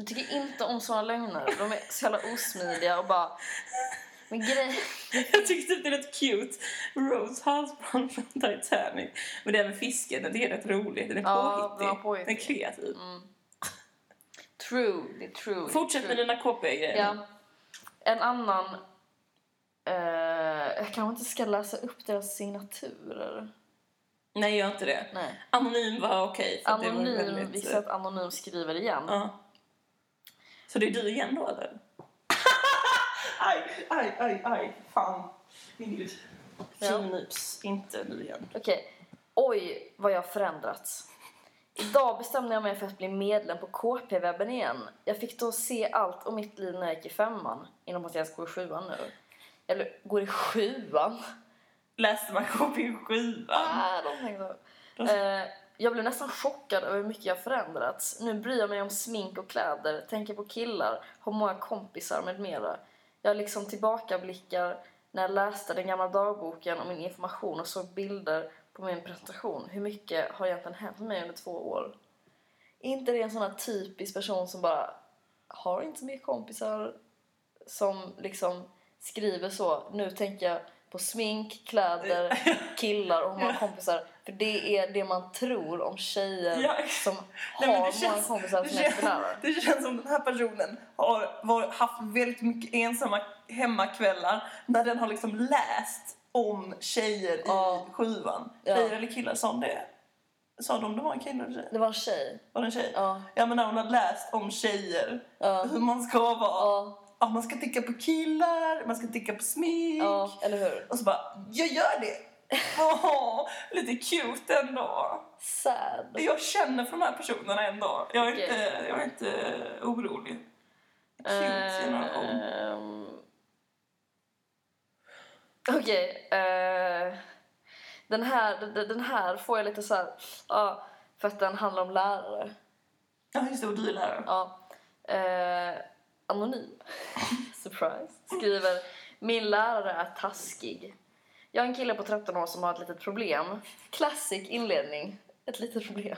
Speaker 2: Jag tycker inte om såna lögner. De är så jävla osmidiga och bara... Men grej...
Speaker 1: Jag tyckte typ det är rätt cute. Rose halsband från Titanic. Men det här med fisken, det är rätt roligt. Den är
Speaker 2: Ja,
Speaker 1: påhittig.
Speaker 2: den påhittig.
Speaker 1: Den är kreativ.
Speaker 2: True, det är true.
Speaker 1: Fortsätt
Speaker 2: true.
Speaker 1: med dina KP-grejer.
Speaker 2: Ja. En annan... Eh, jag kanske inte ska läsa upp deras signaturer.
Speaker 1: Nej, gör inte det.
Speaker 2: Nej.
Speaker 1: Anonym var okej. var
Speaker 2: Anonym,
Speaker 1: väldigt-
Speaker 2: vi ser att Anonym skriver igen.
Speaker 1: Ja. Så det är du igen då, eller? aj, aj, aj, aj. Fan. Min gud.
Speaker 2: Ja.
Speaker 1: Finnips, inte nu igen.
Speaker 2: Okej. Oj, vad jag har förändrats. Idag bestämde jag mig för att bli medlem på KP-webben igen. Jag fick då se allt om mitt liv när jag gick i femman. Inom att jag går i sjuan nu. Eller går i sjuan?
Speaker 1: Läste man KP i sjuan?
Speaker 2: Ah, de tänkte. Eh, jag blev nästan chockad över hur mycket jag förändrats. Nu bryr jag mig om smink och kläder, tänker på killar, har många kompisar med mera. Jag liksom tillbakablickar när jag läste den gamla dagboken om min information och såg bilder på min presentation. Hur mycket har egentligen hänt med mig under två år? inte det en sån här typisk person som bara har inte så mycket kompisar som liksom skriver så. Nu tänker jag på smink, kläder, killar och hur många kompisar. För det är det man tror om tjejer
Speaker 1: Ja.
Speaker 2: som har
Speaker 1: Nej,
Speaker 2: många
Speaker 1: känns-
Speaker 2: kompisar som är
Speaker 1: Det känns som den här personen har var, haft väldigt mycket ensamma hemmakvällar när den har liksom läst om tjejer
Speaker 2: Ja.
Speaker 1: i sjuan.
Speaker 2: Ja.
Speaker 1: Tjejer eller killar, sa de det? Sa de det var en kille eller tjej?
Speaker 2: Det var en tjej.
Speaker 1: Var det en tjej?
Speaker 2: Ja.
Speaker 1: Ja men när hon har läst om tjejer, hur man ska vara.
Speaker 2: Ja,
Speaker 1: man ska tänka på killar, man ska tänka på smink.
Speaker 2: ja, eller hur?
Speaker 1: Och så bara, jag gör det! Åh, lite cute ändå.
Speaker 2: Sad.
Speaker 1: Jag känner för de här personerna ändå. Jag är,
Speaker 2: Okej.
Speaker 1: inte, jag är inte orolig. Cute generation.
Speaker 2: Ehm. Okej. eh, den, här, den, här får jag lite så här... Ja, för att den handlar om lärare.
Speaker 1: Ja, just det. Och du är lärare.
Speaker 2: Ja. Eh, anonym. Surprise. Skriver Min lärare är taskig. Jag är en kille på 13 år som har ett litet problem. Classic inledning. Ett litet problem.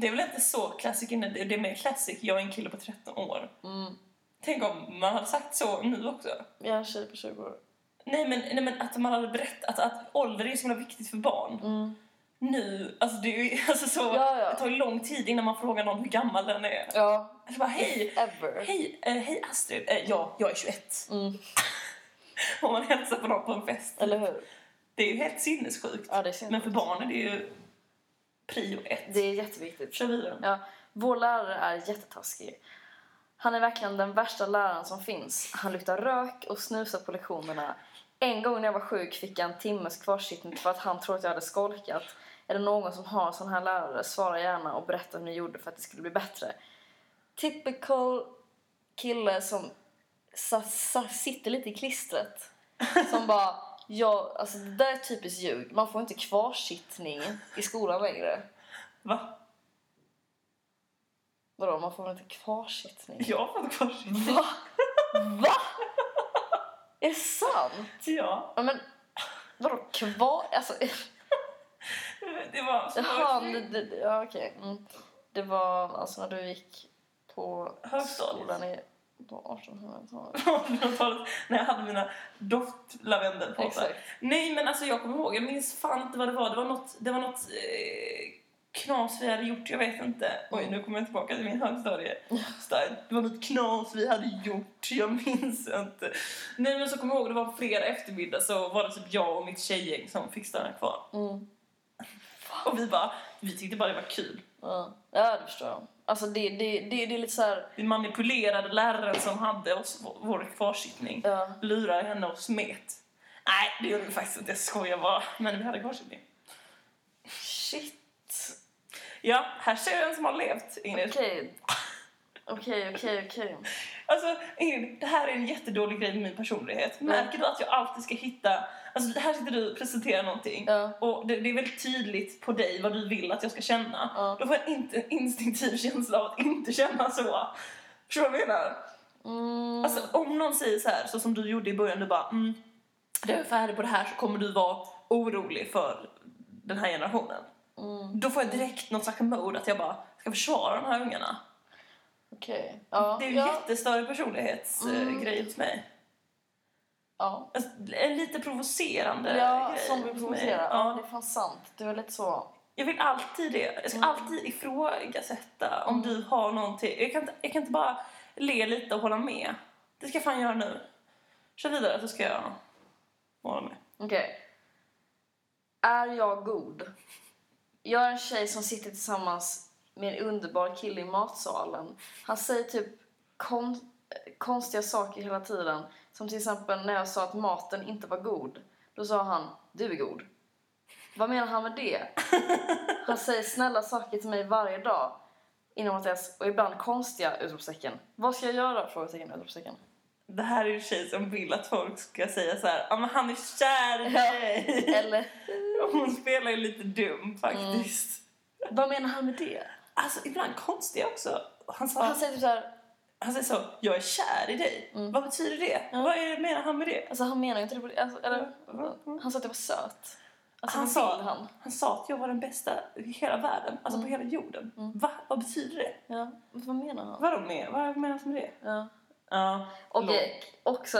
Speaker 1: Det är väl inte så classic innan, det är mer classic. Jag är en kille på 13 år.
Speaker 2: Mm.
Speaker 1: Tänk om man hade sagt så nu också.
Speaker 2: Jag är en tjej på 20 år.
Speaker 1: Nej men, nej, men att man hade berättat att ålder är så himla viktigt för barn.
Speaker 2: Mm.
Speaker 1: Nu, alltså det är alltså så,
Speaker 2: Ja, ja.
Speaker 1: det tar ju lång tid innan man frågar någon hur gammal den är.
Speaker 2: Ja.
Speaker 1: Alltså bara hej, hej, eh, hej Astrid, eh, ja, jag är 21.
Speaker 2: Mm.
Speaker 1: Om man hälsar på någon på en fest.
Speaker 2: Eller hur?
Speaker 1: Det är ju helt sinnessjukt.
Speaker 2: Ja, synd.
Speaker 1: Men för barn är det ju prio ett.
Speaker 2: Det är jätteviktigt.
Speaker 1: Kör vidare.
Speaker 2: Ja, vår lärare är jättetaskig. Han är verkligen den värsta läraren som finns. Han luktar rök och snusar på lektionerna. En gång när jag var sjuk fick jag en timmes kvarsittning för att han trodde att jag hade skolkat. Är det någon som har en sån här lärare, svara gärna och berätta hur ni gjorde för att det skulle bli bättre. Typical kille som sa, sa, sitter lite i klistret. Som bara, ja, alltså det där är typiskt ljug. Man får inte kvarsittning i skolan längre.
Speaker 1: Va?
Speaker 2: Vadå, man får väl inte kvarsittning?
Speaker 1: Jag har fått kvarsittning.
Speaker 2: Va? Va? Är det sant?
Speaker 1: Ja.
Speaker 2: Ja, men vadå kvar? Alltså,
Speaker 1: Det var så
Speaker 2: jaha, det, det, ja, okej. Mm. Det var alltså när du gick på
Speaker 1: Högstadiet.
Speaker 2: skolan i, på 1800-talet.
Speaker 1: 1800-talet när jag hade mina doftlavendelpåsar.
Speaker 2: Exakt.
Speaker 1: Nej men alltså jag kommer ihåg, jag minns fan inte vad det var. Det var något, det var något eh, knas vi hade gjort, jag vet inte. Oj nu kommer jag tillbaka till min högstadie. Det var något knas vi hade gjort, jag minns inte. Nej men så kommer jag ihåg, det var flera eftermiddag så var det typ jag och mitt tjejgäng som fick stanna kvar.
Speaker 2: Mm.
Speaker 1: Och vi bara, vi tyckte bara det var kul.
Speaker 2: Ja. ja, det förstår jag. Alltså det, det, det, det är lite så här...
Speaker 1: Vi manipulerade läraren som hade oss, vår kvarsittning.
Speaker 2: Ja.
Speaker 1: Lurade henne och smet. Nej, det gjorde vi faktiskt inte. Jag skojar bara. Men vi hade kvarsittning.
Speaker 2: Shit.
Speaker 1: Ja, här ser du en som har levt, Ingrid.
Speaker 2: Okej. Okej, okej, okej.
Speaker 1: Alltså, det här är en jättedålig grej med min personlighet. Märker du att jag alltid ska hitta Alltså här sitter du och presenterar någonting
Speaker 2: Ja.
Speaker 1: och det, det är väldigt tydligt på dig vad du vill att jag ska känna.
Speaker 2: Ja.
Speaker 1: Då får jag en inte, instinktiv känsla av att inte känna så. Förstår du vad jag menar?
Speaker 2: Mm,
Speaker 1: Alltså om någon säger så här, så som du gjorde i början, du bara mm, jag är färdig på det här så kommer du vara orolig för den här generationen.
Speaker 2: mm,
Speaker 1: Då får jag direkt något slags mode att jag bara ska försvara de här ungarna.
Speaker 2: Okej. Ja.
Speaker 1: Det är en
Speaker 2: ja.
Speaker 1: jättestörre personlighetsgrej
Speaker 2: Mm.
Speaker 1: hos mig.
Speaker 2: Ja.
Speaker 1: Alltså, lite provocerande
Speaker 2: Ja, som vill provocera. Ja, det är fan sant. Du är lite så...
Speaker 1: Jag vill alltid det. Jag ska
Speaker 2: Mm.
Speaker 1: alltid ifrågasätta om
Speaker 2: Mm.
Speaker 1: du har någonting. Jag kan, inte, jag kan inte bara le lite och hålla med. Det ska jag fan göra nu. Kör vidare så ska jag hålla med.
Speaker 2: Okej. Är jag god? Jag är en tjej som sitter tillsammans med en underbar kille i matsalen. Han säger typ kon- konstiga saker hela tiden. Som till exempel när jag sa att maten inte var god. Då sa han, du är god. Vad menar han med det? Han säger snälla saker till mig varje dag. Inom parentes, och ibland konstiga utropstecken. Vad ska jag göra? Frågetecken, utropstecken.
Speaker 1: Det här är ju en tjej som vill att folk ska säga så här, ja men han är kär i dig.
Speaker 2: Eller,
Speaker 1: Hon spelar ju lite dum faktiskt.
Speaker 2: vad menar han med det?
Speaker 1: Alltså ibland konstiga också. Han, sa,
Speaker 2: Han
Speaker 1: han,
Speaker 2: säger typ såhär,
Speaker 1: säger så, jag är kär i dig.
Speaker 2: Mm.
Speaker 1: Vad betyder det? Vad är, menar han med det?
Speaker 2: Alltså han menar ju inte det det. Alltså, eller,
Speaker 1: Mm.
Speaker 2: han sa att jag var söt. Alltså
Speaker 1: Han sa-
Speaker 2: han?
Speaker 1: Han sa att jag var den bästa i hela världen, alltså
Speaker 2: Mm.
Speaker 1: på hela jorden.
Speaker 2: Mm.
Speaker 1: Va? Vad betyder det?
Speaker 2: Ja, vad menar han?
Speaker 1: Vadå med? Vad menas med det?
Speaker 2: Ja.
Speaker 1: Ja.
Speaker 2: Okej, också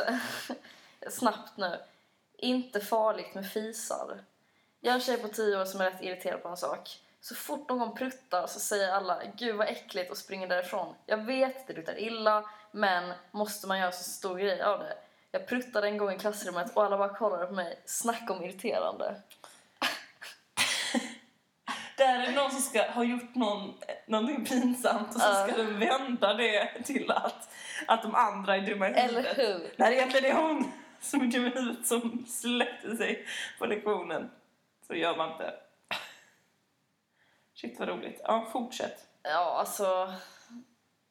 Speaker 2: snabbt nu. Inte farligt med fisar. Jag är en tjej på tio år som är rätt irriterad på en sak. Så fort någon pruttar så säger alla gud vad äckligt och springer därifrån. Jag vet det luktar illa men måste man göra så stor grej av det? Jag pruttade en gång i klassrummet och alla bara kollade på mig. Snacka om irriterande.
Speaker 1: Där är det någon som ska ha gjort någon, någonting pinsamt och så ska den vända det till att, att de andra är dumma i
Speaker 2: Eller
Speaker 1: huvudet.
Speaker 2: hur?
Speaker 1: När egentligen är hon som är dum i huvudet som släppte sig på lektionen. Så gör man inte. Shit vad roligt. Ja, fortsätt.
Speaker 2: Ja, alltså...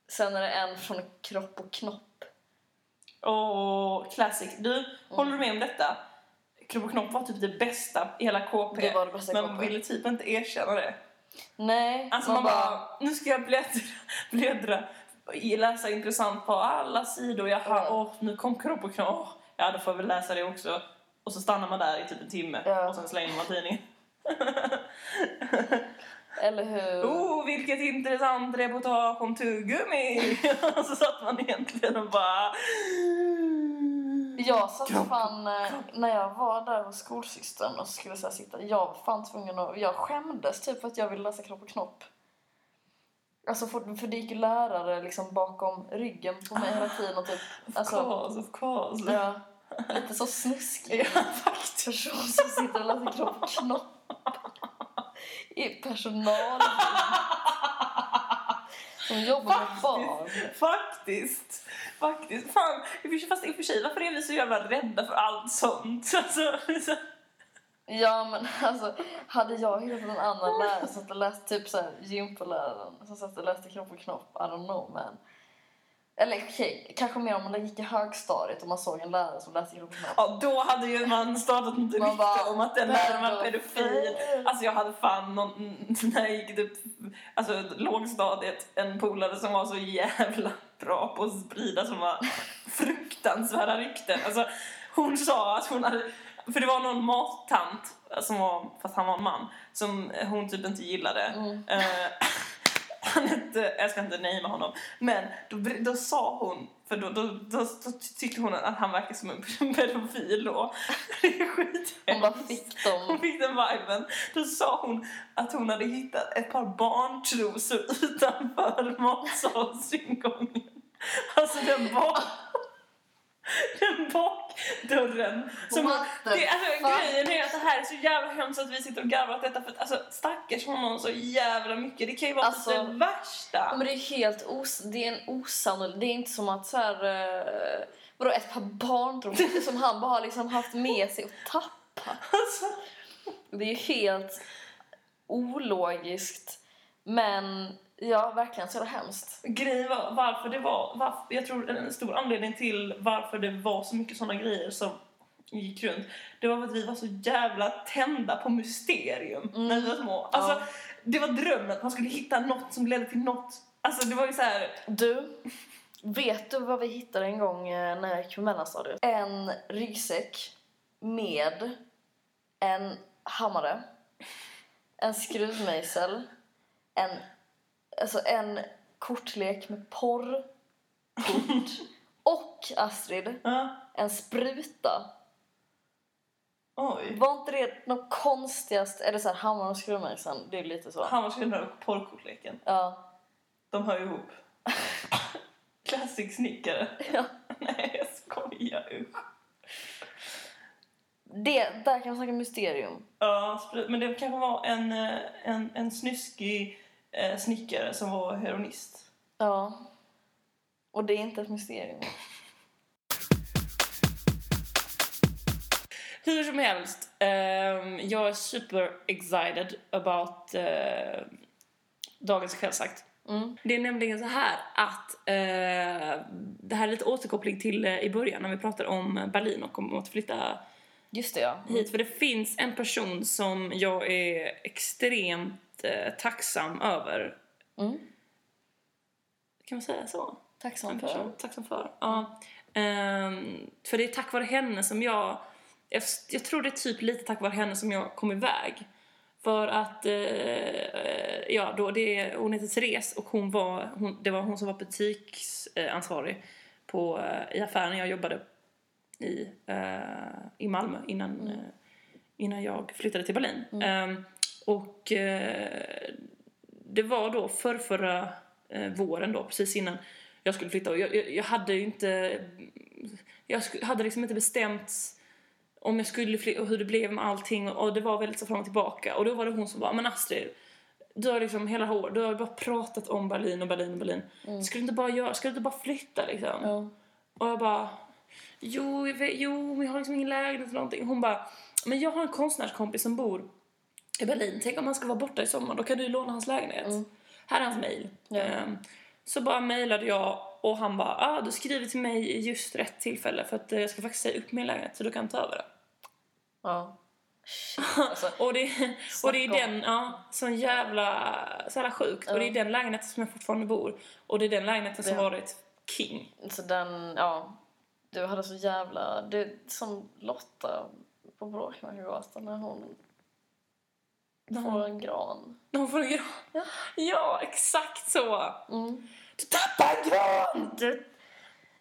Speaker 2: Sen är det en från Kropp och Knopp.
Speaker 1: Och classic. Du,
Speaker 2: Mm.
Speaker 1: håller du med om detta? Kropp och knopp var typ det bästa i hela KP.
Speaker 2: Det var det bästa
Speaker 1: men man
Speaker 2: KP.
Speaker 1: ville typ inte erkänna det.
Speaker 2: Nej,
Speaker 1: Alltså man bara, nu ska jag bläddra, bläddra läsa intressant på alla sidor. Jaha,
Speaker 2: Ja.
Speaker 1: åh, nu kom kropp och knopp. Åh, Ja, då får jag väl läsa det också. Och så stannar man där i typ en timme
Speaker 2: Ja.
Speaker 1: och sen slänger man tidningen.
Speaker 2: Eller hur?
Speaker 1: Oh, vilket intressant reportage om tuggummi! och så satt man egentligen och bara...
Speaker 2: Jag satt
Speaker 1: Kropp,
Speaker 2: fan, eh, när jag var där hos skolsystern och skulle så här sitta, jag var fan tvungen att, jag skämdes typ för att jag ville läsa Kropp och Knopp. Alltså för, för det gick ju lärare liksom bakom ryggen på mig hela tiden och typ,
Speaker 1: Of
Speaker 2: alltså,
Speaker 1: course, of course.
Speaker 2: ja, lite så snuskig
Speaker 1: Ja, faktiskt.
Speaker 2: person som sitter och läser Kropp och Knopp. I personal. Som jobbar med barn.
Speaker 1: Faktiskt. Faktiskt. Fan, fast i och för sig, varför är vi så jävla rädda för allt sånt? Alltså, så-
Speaker 2: Ja men alltså, hade jag hittat en annan lärare som satt och läste typ såhär gympaläraren som satt och läste knopp och knopp, I don't know man. Eller okej, kanske mer om man gick i högstadiet och man såg en lärare som läste knopp.
Speaker 1: ja, då hade ju man startat
Speaker 2: Man
Speaker 1: rykte
Speaker 2: bara,
Speaker 1: om att den läraren var
Speaker 2: pedofil.
Speaker 1: Alltså jag hade fan någon, när jag gick typ, alltså lågstadiet, en polare som var så jävla bra på att sprida såna fruktansvärda rykten. Alltså hon sa att hon hade, för det var någon mattant som var, fast han var en man, som hon typ inte gillade.
Speaker 2: Mm.
Speaker 1: Eh, han hette, jag ska inte namea honom, men då, då sa hon, för då, då, då, då tyckte hon att han verkade som en pedofil då. Det är skithemskt.
Speaker 2: Hon bara fick
Speaker 1: Hon
Speaker 2: dem.
Speaker 1: fick den viben. Då sa hon att hon hade hittat ett par barntrosor utanför matsalsingången. Alltså den bak... Den bakdörren. Som det, alltså, grejen är att det här är så jävla hemskt att vi sitter och garvar åt detta för att alltså, stackars honom så jävla mycket. Det kan ju vara
Speaker 2: Alltså,
Speaker 1: typ det värsta.
Speaker 2: Men det är helt os det är en osannolikt, det är inte som att så här, uh, vadå ett par barntrosor som han bara har liksom haft med sig och tappat.
Speaker 1: Alltså,
Speaker 2: Det är ju helt ologiskt. Men ja, verkligen så det hemskt.
Speaker 1: grejen var varför det var, varför, jag tror en stor anledning till varför det var så mycket sådana grejer som gick runt. Det var för att vi var så jävla tända på mysterium när vi var små. Alltså,
Speaker 2: Ja.
Speaker 1: det var drömmen att man skulle hitta något som ledde till något. Alltså det var ju så här.
Speaker 2: Du, vet du vad vi hittade en gång eh, när jag gick på mellanstadiet? En ryggsäck med en hammare, en skruvmejsel, en, alltså en kortlek med porr, kort och Astrid,
Speaker 1: Ja.
Speaker 2: en spruta.
Speaker 1: Oj.
Speaker 2: Var inte det något konstigast? Är det så här hammaren och skruvmejseln? Det är lite så.
Speaker 1: Skulle dra porrkortleken.
Speaker 2: Ja.
Speaker 1: De hör ihop. Classic snickare.
Speaker 2: ja.
Speaker 1: Nej, jag skojar. Usch.
Speaker 2: Det, där kan man snacka mysterium.
Speaker 1: Ja, men det kanske var en, eh, en, en snuskig eh, snickare som var heroinist.
Speaker 2: Ja. Och det är inte ett mysterium.
Speaker 1: Hur som helst, ehm, jag är super excited about eh, dagens kvällsakt.
Speaker 2: Mm.
Speaker 1: Det är nämligen så här att eh, det här är lite återkoppling till eh, i början när vi pratade om Berlin och om att flytta
Speaker 2: Just det, ja.
Speaker 1: hit. För det finns en person som jag är extremt eh, tacksam över.
Speaker 2: Mm.
Speaker 1: Kan man säga så?
Speaker 2: Tacksam för.
Speaker 1: Tacksam för. Ja. Ehm, för det är tack vare henne som jag, jag... Jag tror det är typ lite tack vare henne som jag kom iväg. För att, eh, ja, då det, hon heter Therese och hon var, hon, det var hon som var butiksansvarig på, eh, i affären jag jobbade i, eh, i Malmö innan, eh, innan jag flyttade till Berlin. Ehm, och eh, det var då för förra våren då, precis innan jag skulle flytta. Och jag, jag, jag hade ju inte... Jag hade liksom inte bestämt om jag skulle flytta och hur det blev med allting. Och det var väldigt så fram och tillbaka. Och då var det hon som bara, men Astrid, du har liksom hela år, du har bara pratat om Berlin och Berlin och Berlin. Ska du inte bara göra, ska du inte bara flytta liksom?
Speaker 2: Ja.
Speaker 1: Och jag bara, jo, jag vet, jo, jag har liksom ingen lägenhet eller någonting. Hon bara, men jag har en konstnärskompis som bor i Berlin. Tänk om han ska vara borta i sommar, då kan du låna hans lägenhet. Här är hans mail.
Speaker 2: Ja.
Speaker 1: Ehm, så bara mejlade jag och han bara, ah, du skriver till mig i just rätt tillfälle för att eh, jag ska faktiskt säga upp min lägenhet så du kan ta över det.
Speaker 2: Ja. Alltså.
Speaker 1: Och det, och det är den, ja, sån jävla, så jävla sjukt. Och det är den lägenheten som jag fortfarande bor. Och det är den lägenheten som
Speaker 2: Det-
Speaker 1: varit king.
Speaker 2: Så den, ja. Du hade så jävla... Det är som Lotta på Bråkmakargatan när hon får en gran.
Speaker 1: När hon får en gran.
Speaker 2: Ja.
Speaker 1: Ja, exakt så.
Speaker 2: Mm.
Speaker 1: Du tappar en gran!
Speaker 2: Du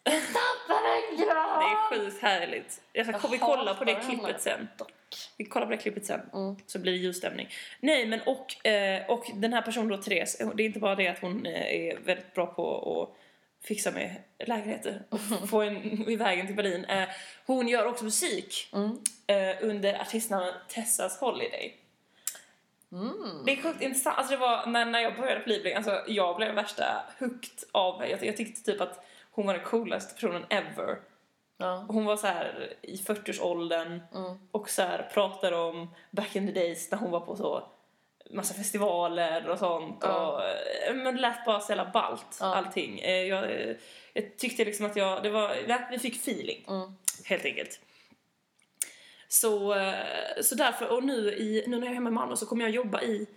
Speaker 2: tappar en gran!
Speaker 1: Det är sjukt härligt. Jag ska,
Speaker 2: Jag
Speaker 1: vi kollar på det klippet sen.
Speaker 2: Dock.
Speaker 1: Vi kollar på det klippet sen.
Speaker 2: Mm.
Speaker 1: Så blir det ljusstämning. Nej, men och, eh, och den här personen då, Therese, det är inte bara det att hon eh, är väldigt bra på att fixa med lägenheter och få en i vägen till Berlin. Eh, hon gör också musik
Speaker 2: Mm.
Speaker 1: eh, under artistnamnet Tessas Holiday.
Speaker 2: Mm.
Speaker 1: Det är sjukt intressant. Alltså det var när, när jag började på Livling, alltså jag blev värsta hooked av jag, jag tyckte typ att hon var den coolaste personen ever.
Speaker 2: Ja.
Speaker 1: Hon var så här i 40-årsåldern
Speaker 2: Mm.
Speaker 1: och så här pratade om back in the days när hon var på så massa festivaler och sånt.
Speaker 2: Ja.
Speaker 1: Och, eh, men det lät bara så jävla ballt
Speaker 2: Ja.
Speaker 1: allting. Eh, Jag, eh, jag tyckte liksom att jag, det var, vi fick feeling
Speaker 2: Mm.
Speaker 1: helt enkelt. Så, så därför, och nu, i, nu när jag är hemma i Malmö så kommer jag jobba i,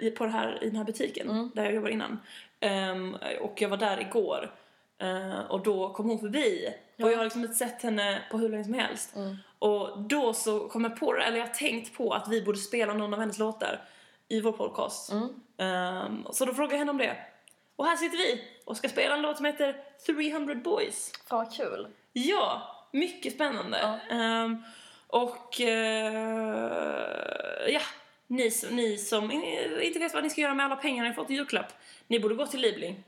Speaker 1: i, på det här, i den här butiken
Speaker 2: Mm.
Speaker 1: där jag jobbade innan. Ehm, och jag var där igår eh, och då kom hon förbi och jag har liksom inte sett henne på hur länge som helst.
Speaker 2: Mm.
Speaker 1: Och då så kom jag på det, eller jag har tänkt på att vi borde spela någon av hennes låtar i vår podcast.
Speaker 2: Mm.
Speaker 1: Ehm, så då frågade jag henne om det. Och här sitter vi och ska spela en låt som heter 300 Boys.
Speaker 2: Fan vad kul.
Speaker 1: Ja, mycket spännande.
Speaker 2: Ja.
Speaker 1: Ehm, och eh, ja, ni, som- ni som inte vet vad ni ska göra med alla pengar ni fått i julklapp, ni borde gå till Libling.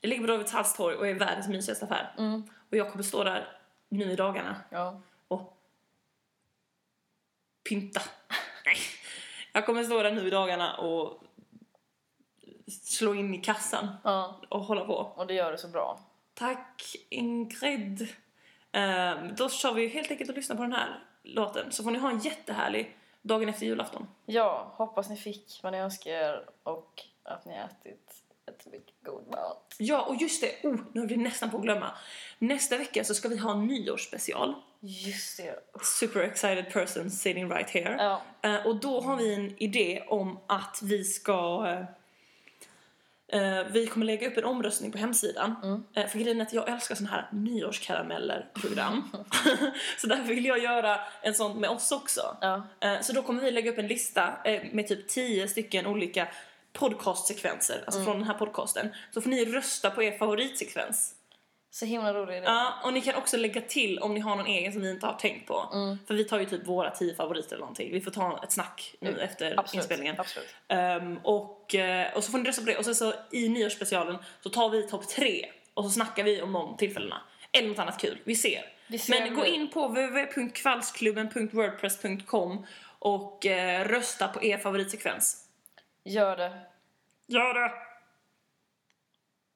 Speaker 1: Det ligger på Davids torg och är världens mysigaste affär.
Speaker 2: Mm.
Speaker 1: Och jag kommer stå där nu i dagarna
Speaker 2: Ja.
Speaker 1: och pynta. Nej. Jag kommer stå där nu i dagarna och slå in i kassan
Speaker 2: ja.
Speaker 1: och hålla på.
Speaker 2: Och det gör du så bra.
Speaker 1: Tack Ingrid. Ehm, då kör vi helt enkelt och lyssnar på den här låten så får ni ha en jättehärlig dagen efter julafton.
Speaker 2: Ja, hoppas ni fick vad ni önskar och att ni ätit äter mycket god mat.
Speaker 1: Ja, och just det, oh, nu har vi nästan på att glömma. Nästa vecka så ska vi ha en nyårsspecial.
Speaker 2: Just det.
Speaker 1: Super excited person sitting right here.
Speaker 2: Ja.
Speaker 1: Eh, och då har vi en idé om att vi ska... eh, vi kommer lägga upp en omröstning på hemsidan.
Speaker 2: Mm.
Speaker 1: Eh, för grejen är att jag älskar såna här nyårskarameller-program. så därför vill jag göra en sån med oss också.
Speaker 2: Ja.
Speaker 1: Eh, så då kommer vi lägga upp en lista med typ 10 stycken olika podcastsekvenser, alltså från den här podcasten. Så får ni rösta på er favoritsekvens.
Speaker 2: Så himla rolig idé.
Speaker 1: Ja, och ni kan också lägga till om ni har någon egen som vi inte har tänkt på.
Speaker 2: Mm.
Speaker 1: För vi tar ju typ våra 10 favoriter eller någonting. Vi får ta ett snack nu
Speaker 2: Mm,
Speaker 1: efter
Speaker 2: Absolut.
Speaker 1: inspelningen.
Speaker 2: Absolut.
Speaker 1: Ehm, och, eh, och så får ni rösta på det. Och sen så i nyårsspecialen så tar vi topp tre och så snackar vi om de tillfällena. Eller något annat kul. Vi ser.
Speaker 2: Vi ser
Speaker 1: Men gå in på www.kvallsklubben.wordpress.com och eh, rösta på er favoritsekvens.
Speaker 2: Gör det.
Speaker 1: Gör det!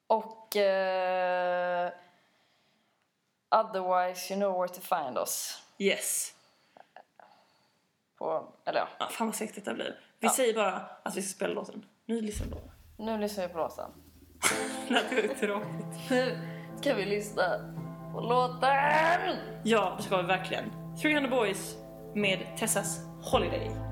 Speaker 2: Och... eh, otherwise you know where to find us.
Speaker 1: Yes.
Speaker 2: På, eller ja,
Speaker 1: Ja, fan vad segt det blir. Vi
Speaker 2: Ja.
Speaker 1: säger bara att vi ska spela låten. Nu lyssnar vi på den.
Speaker 2: nu lyssnar vi på låten.
Speaker 1: Det ju tråkigt.
Speaker 2: Nu ska vi lyssna på låten!
Speaker 1: Ja, det ska vi verkligen. 300 Boys med Tessas Holiday.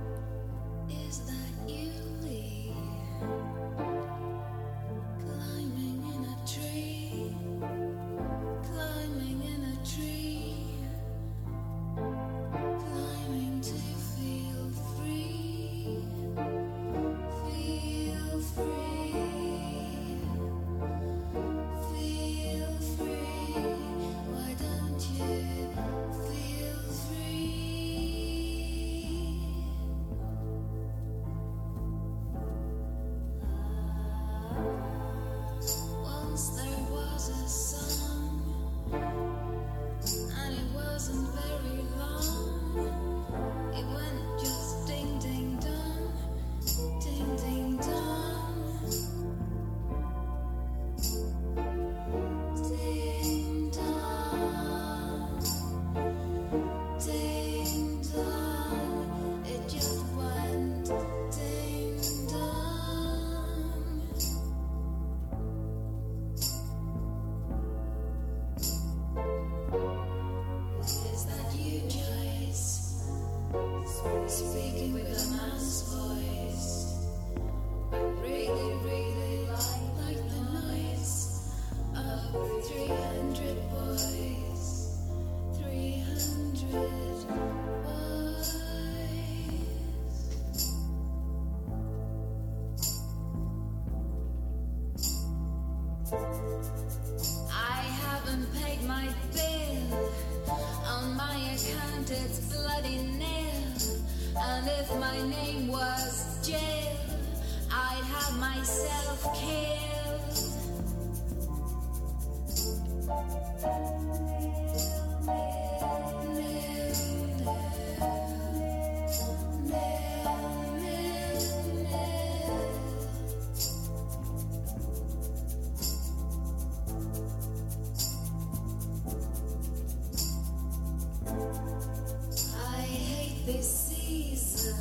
Speaker 3: This season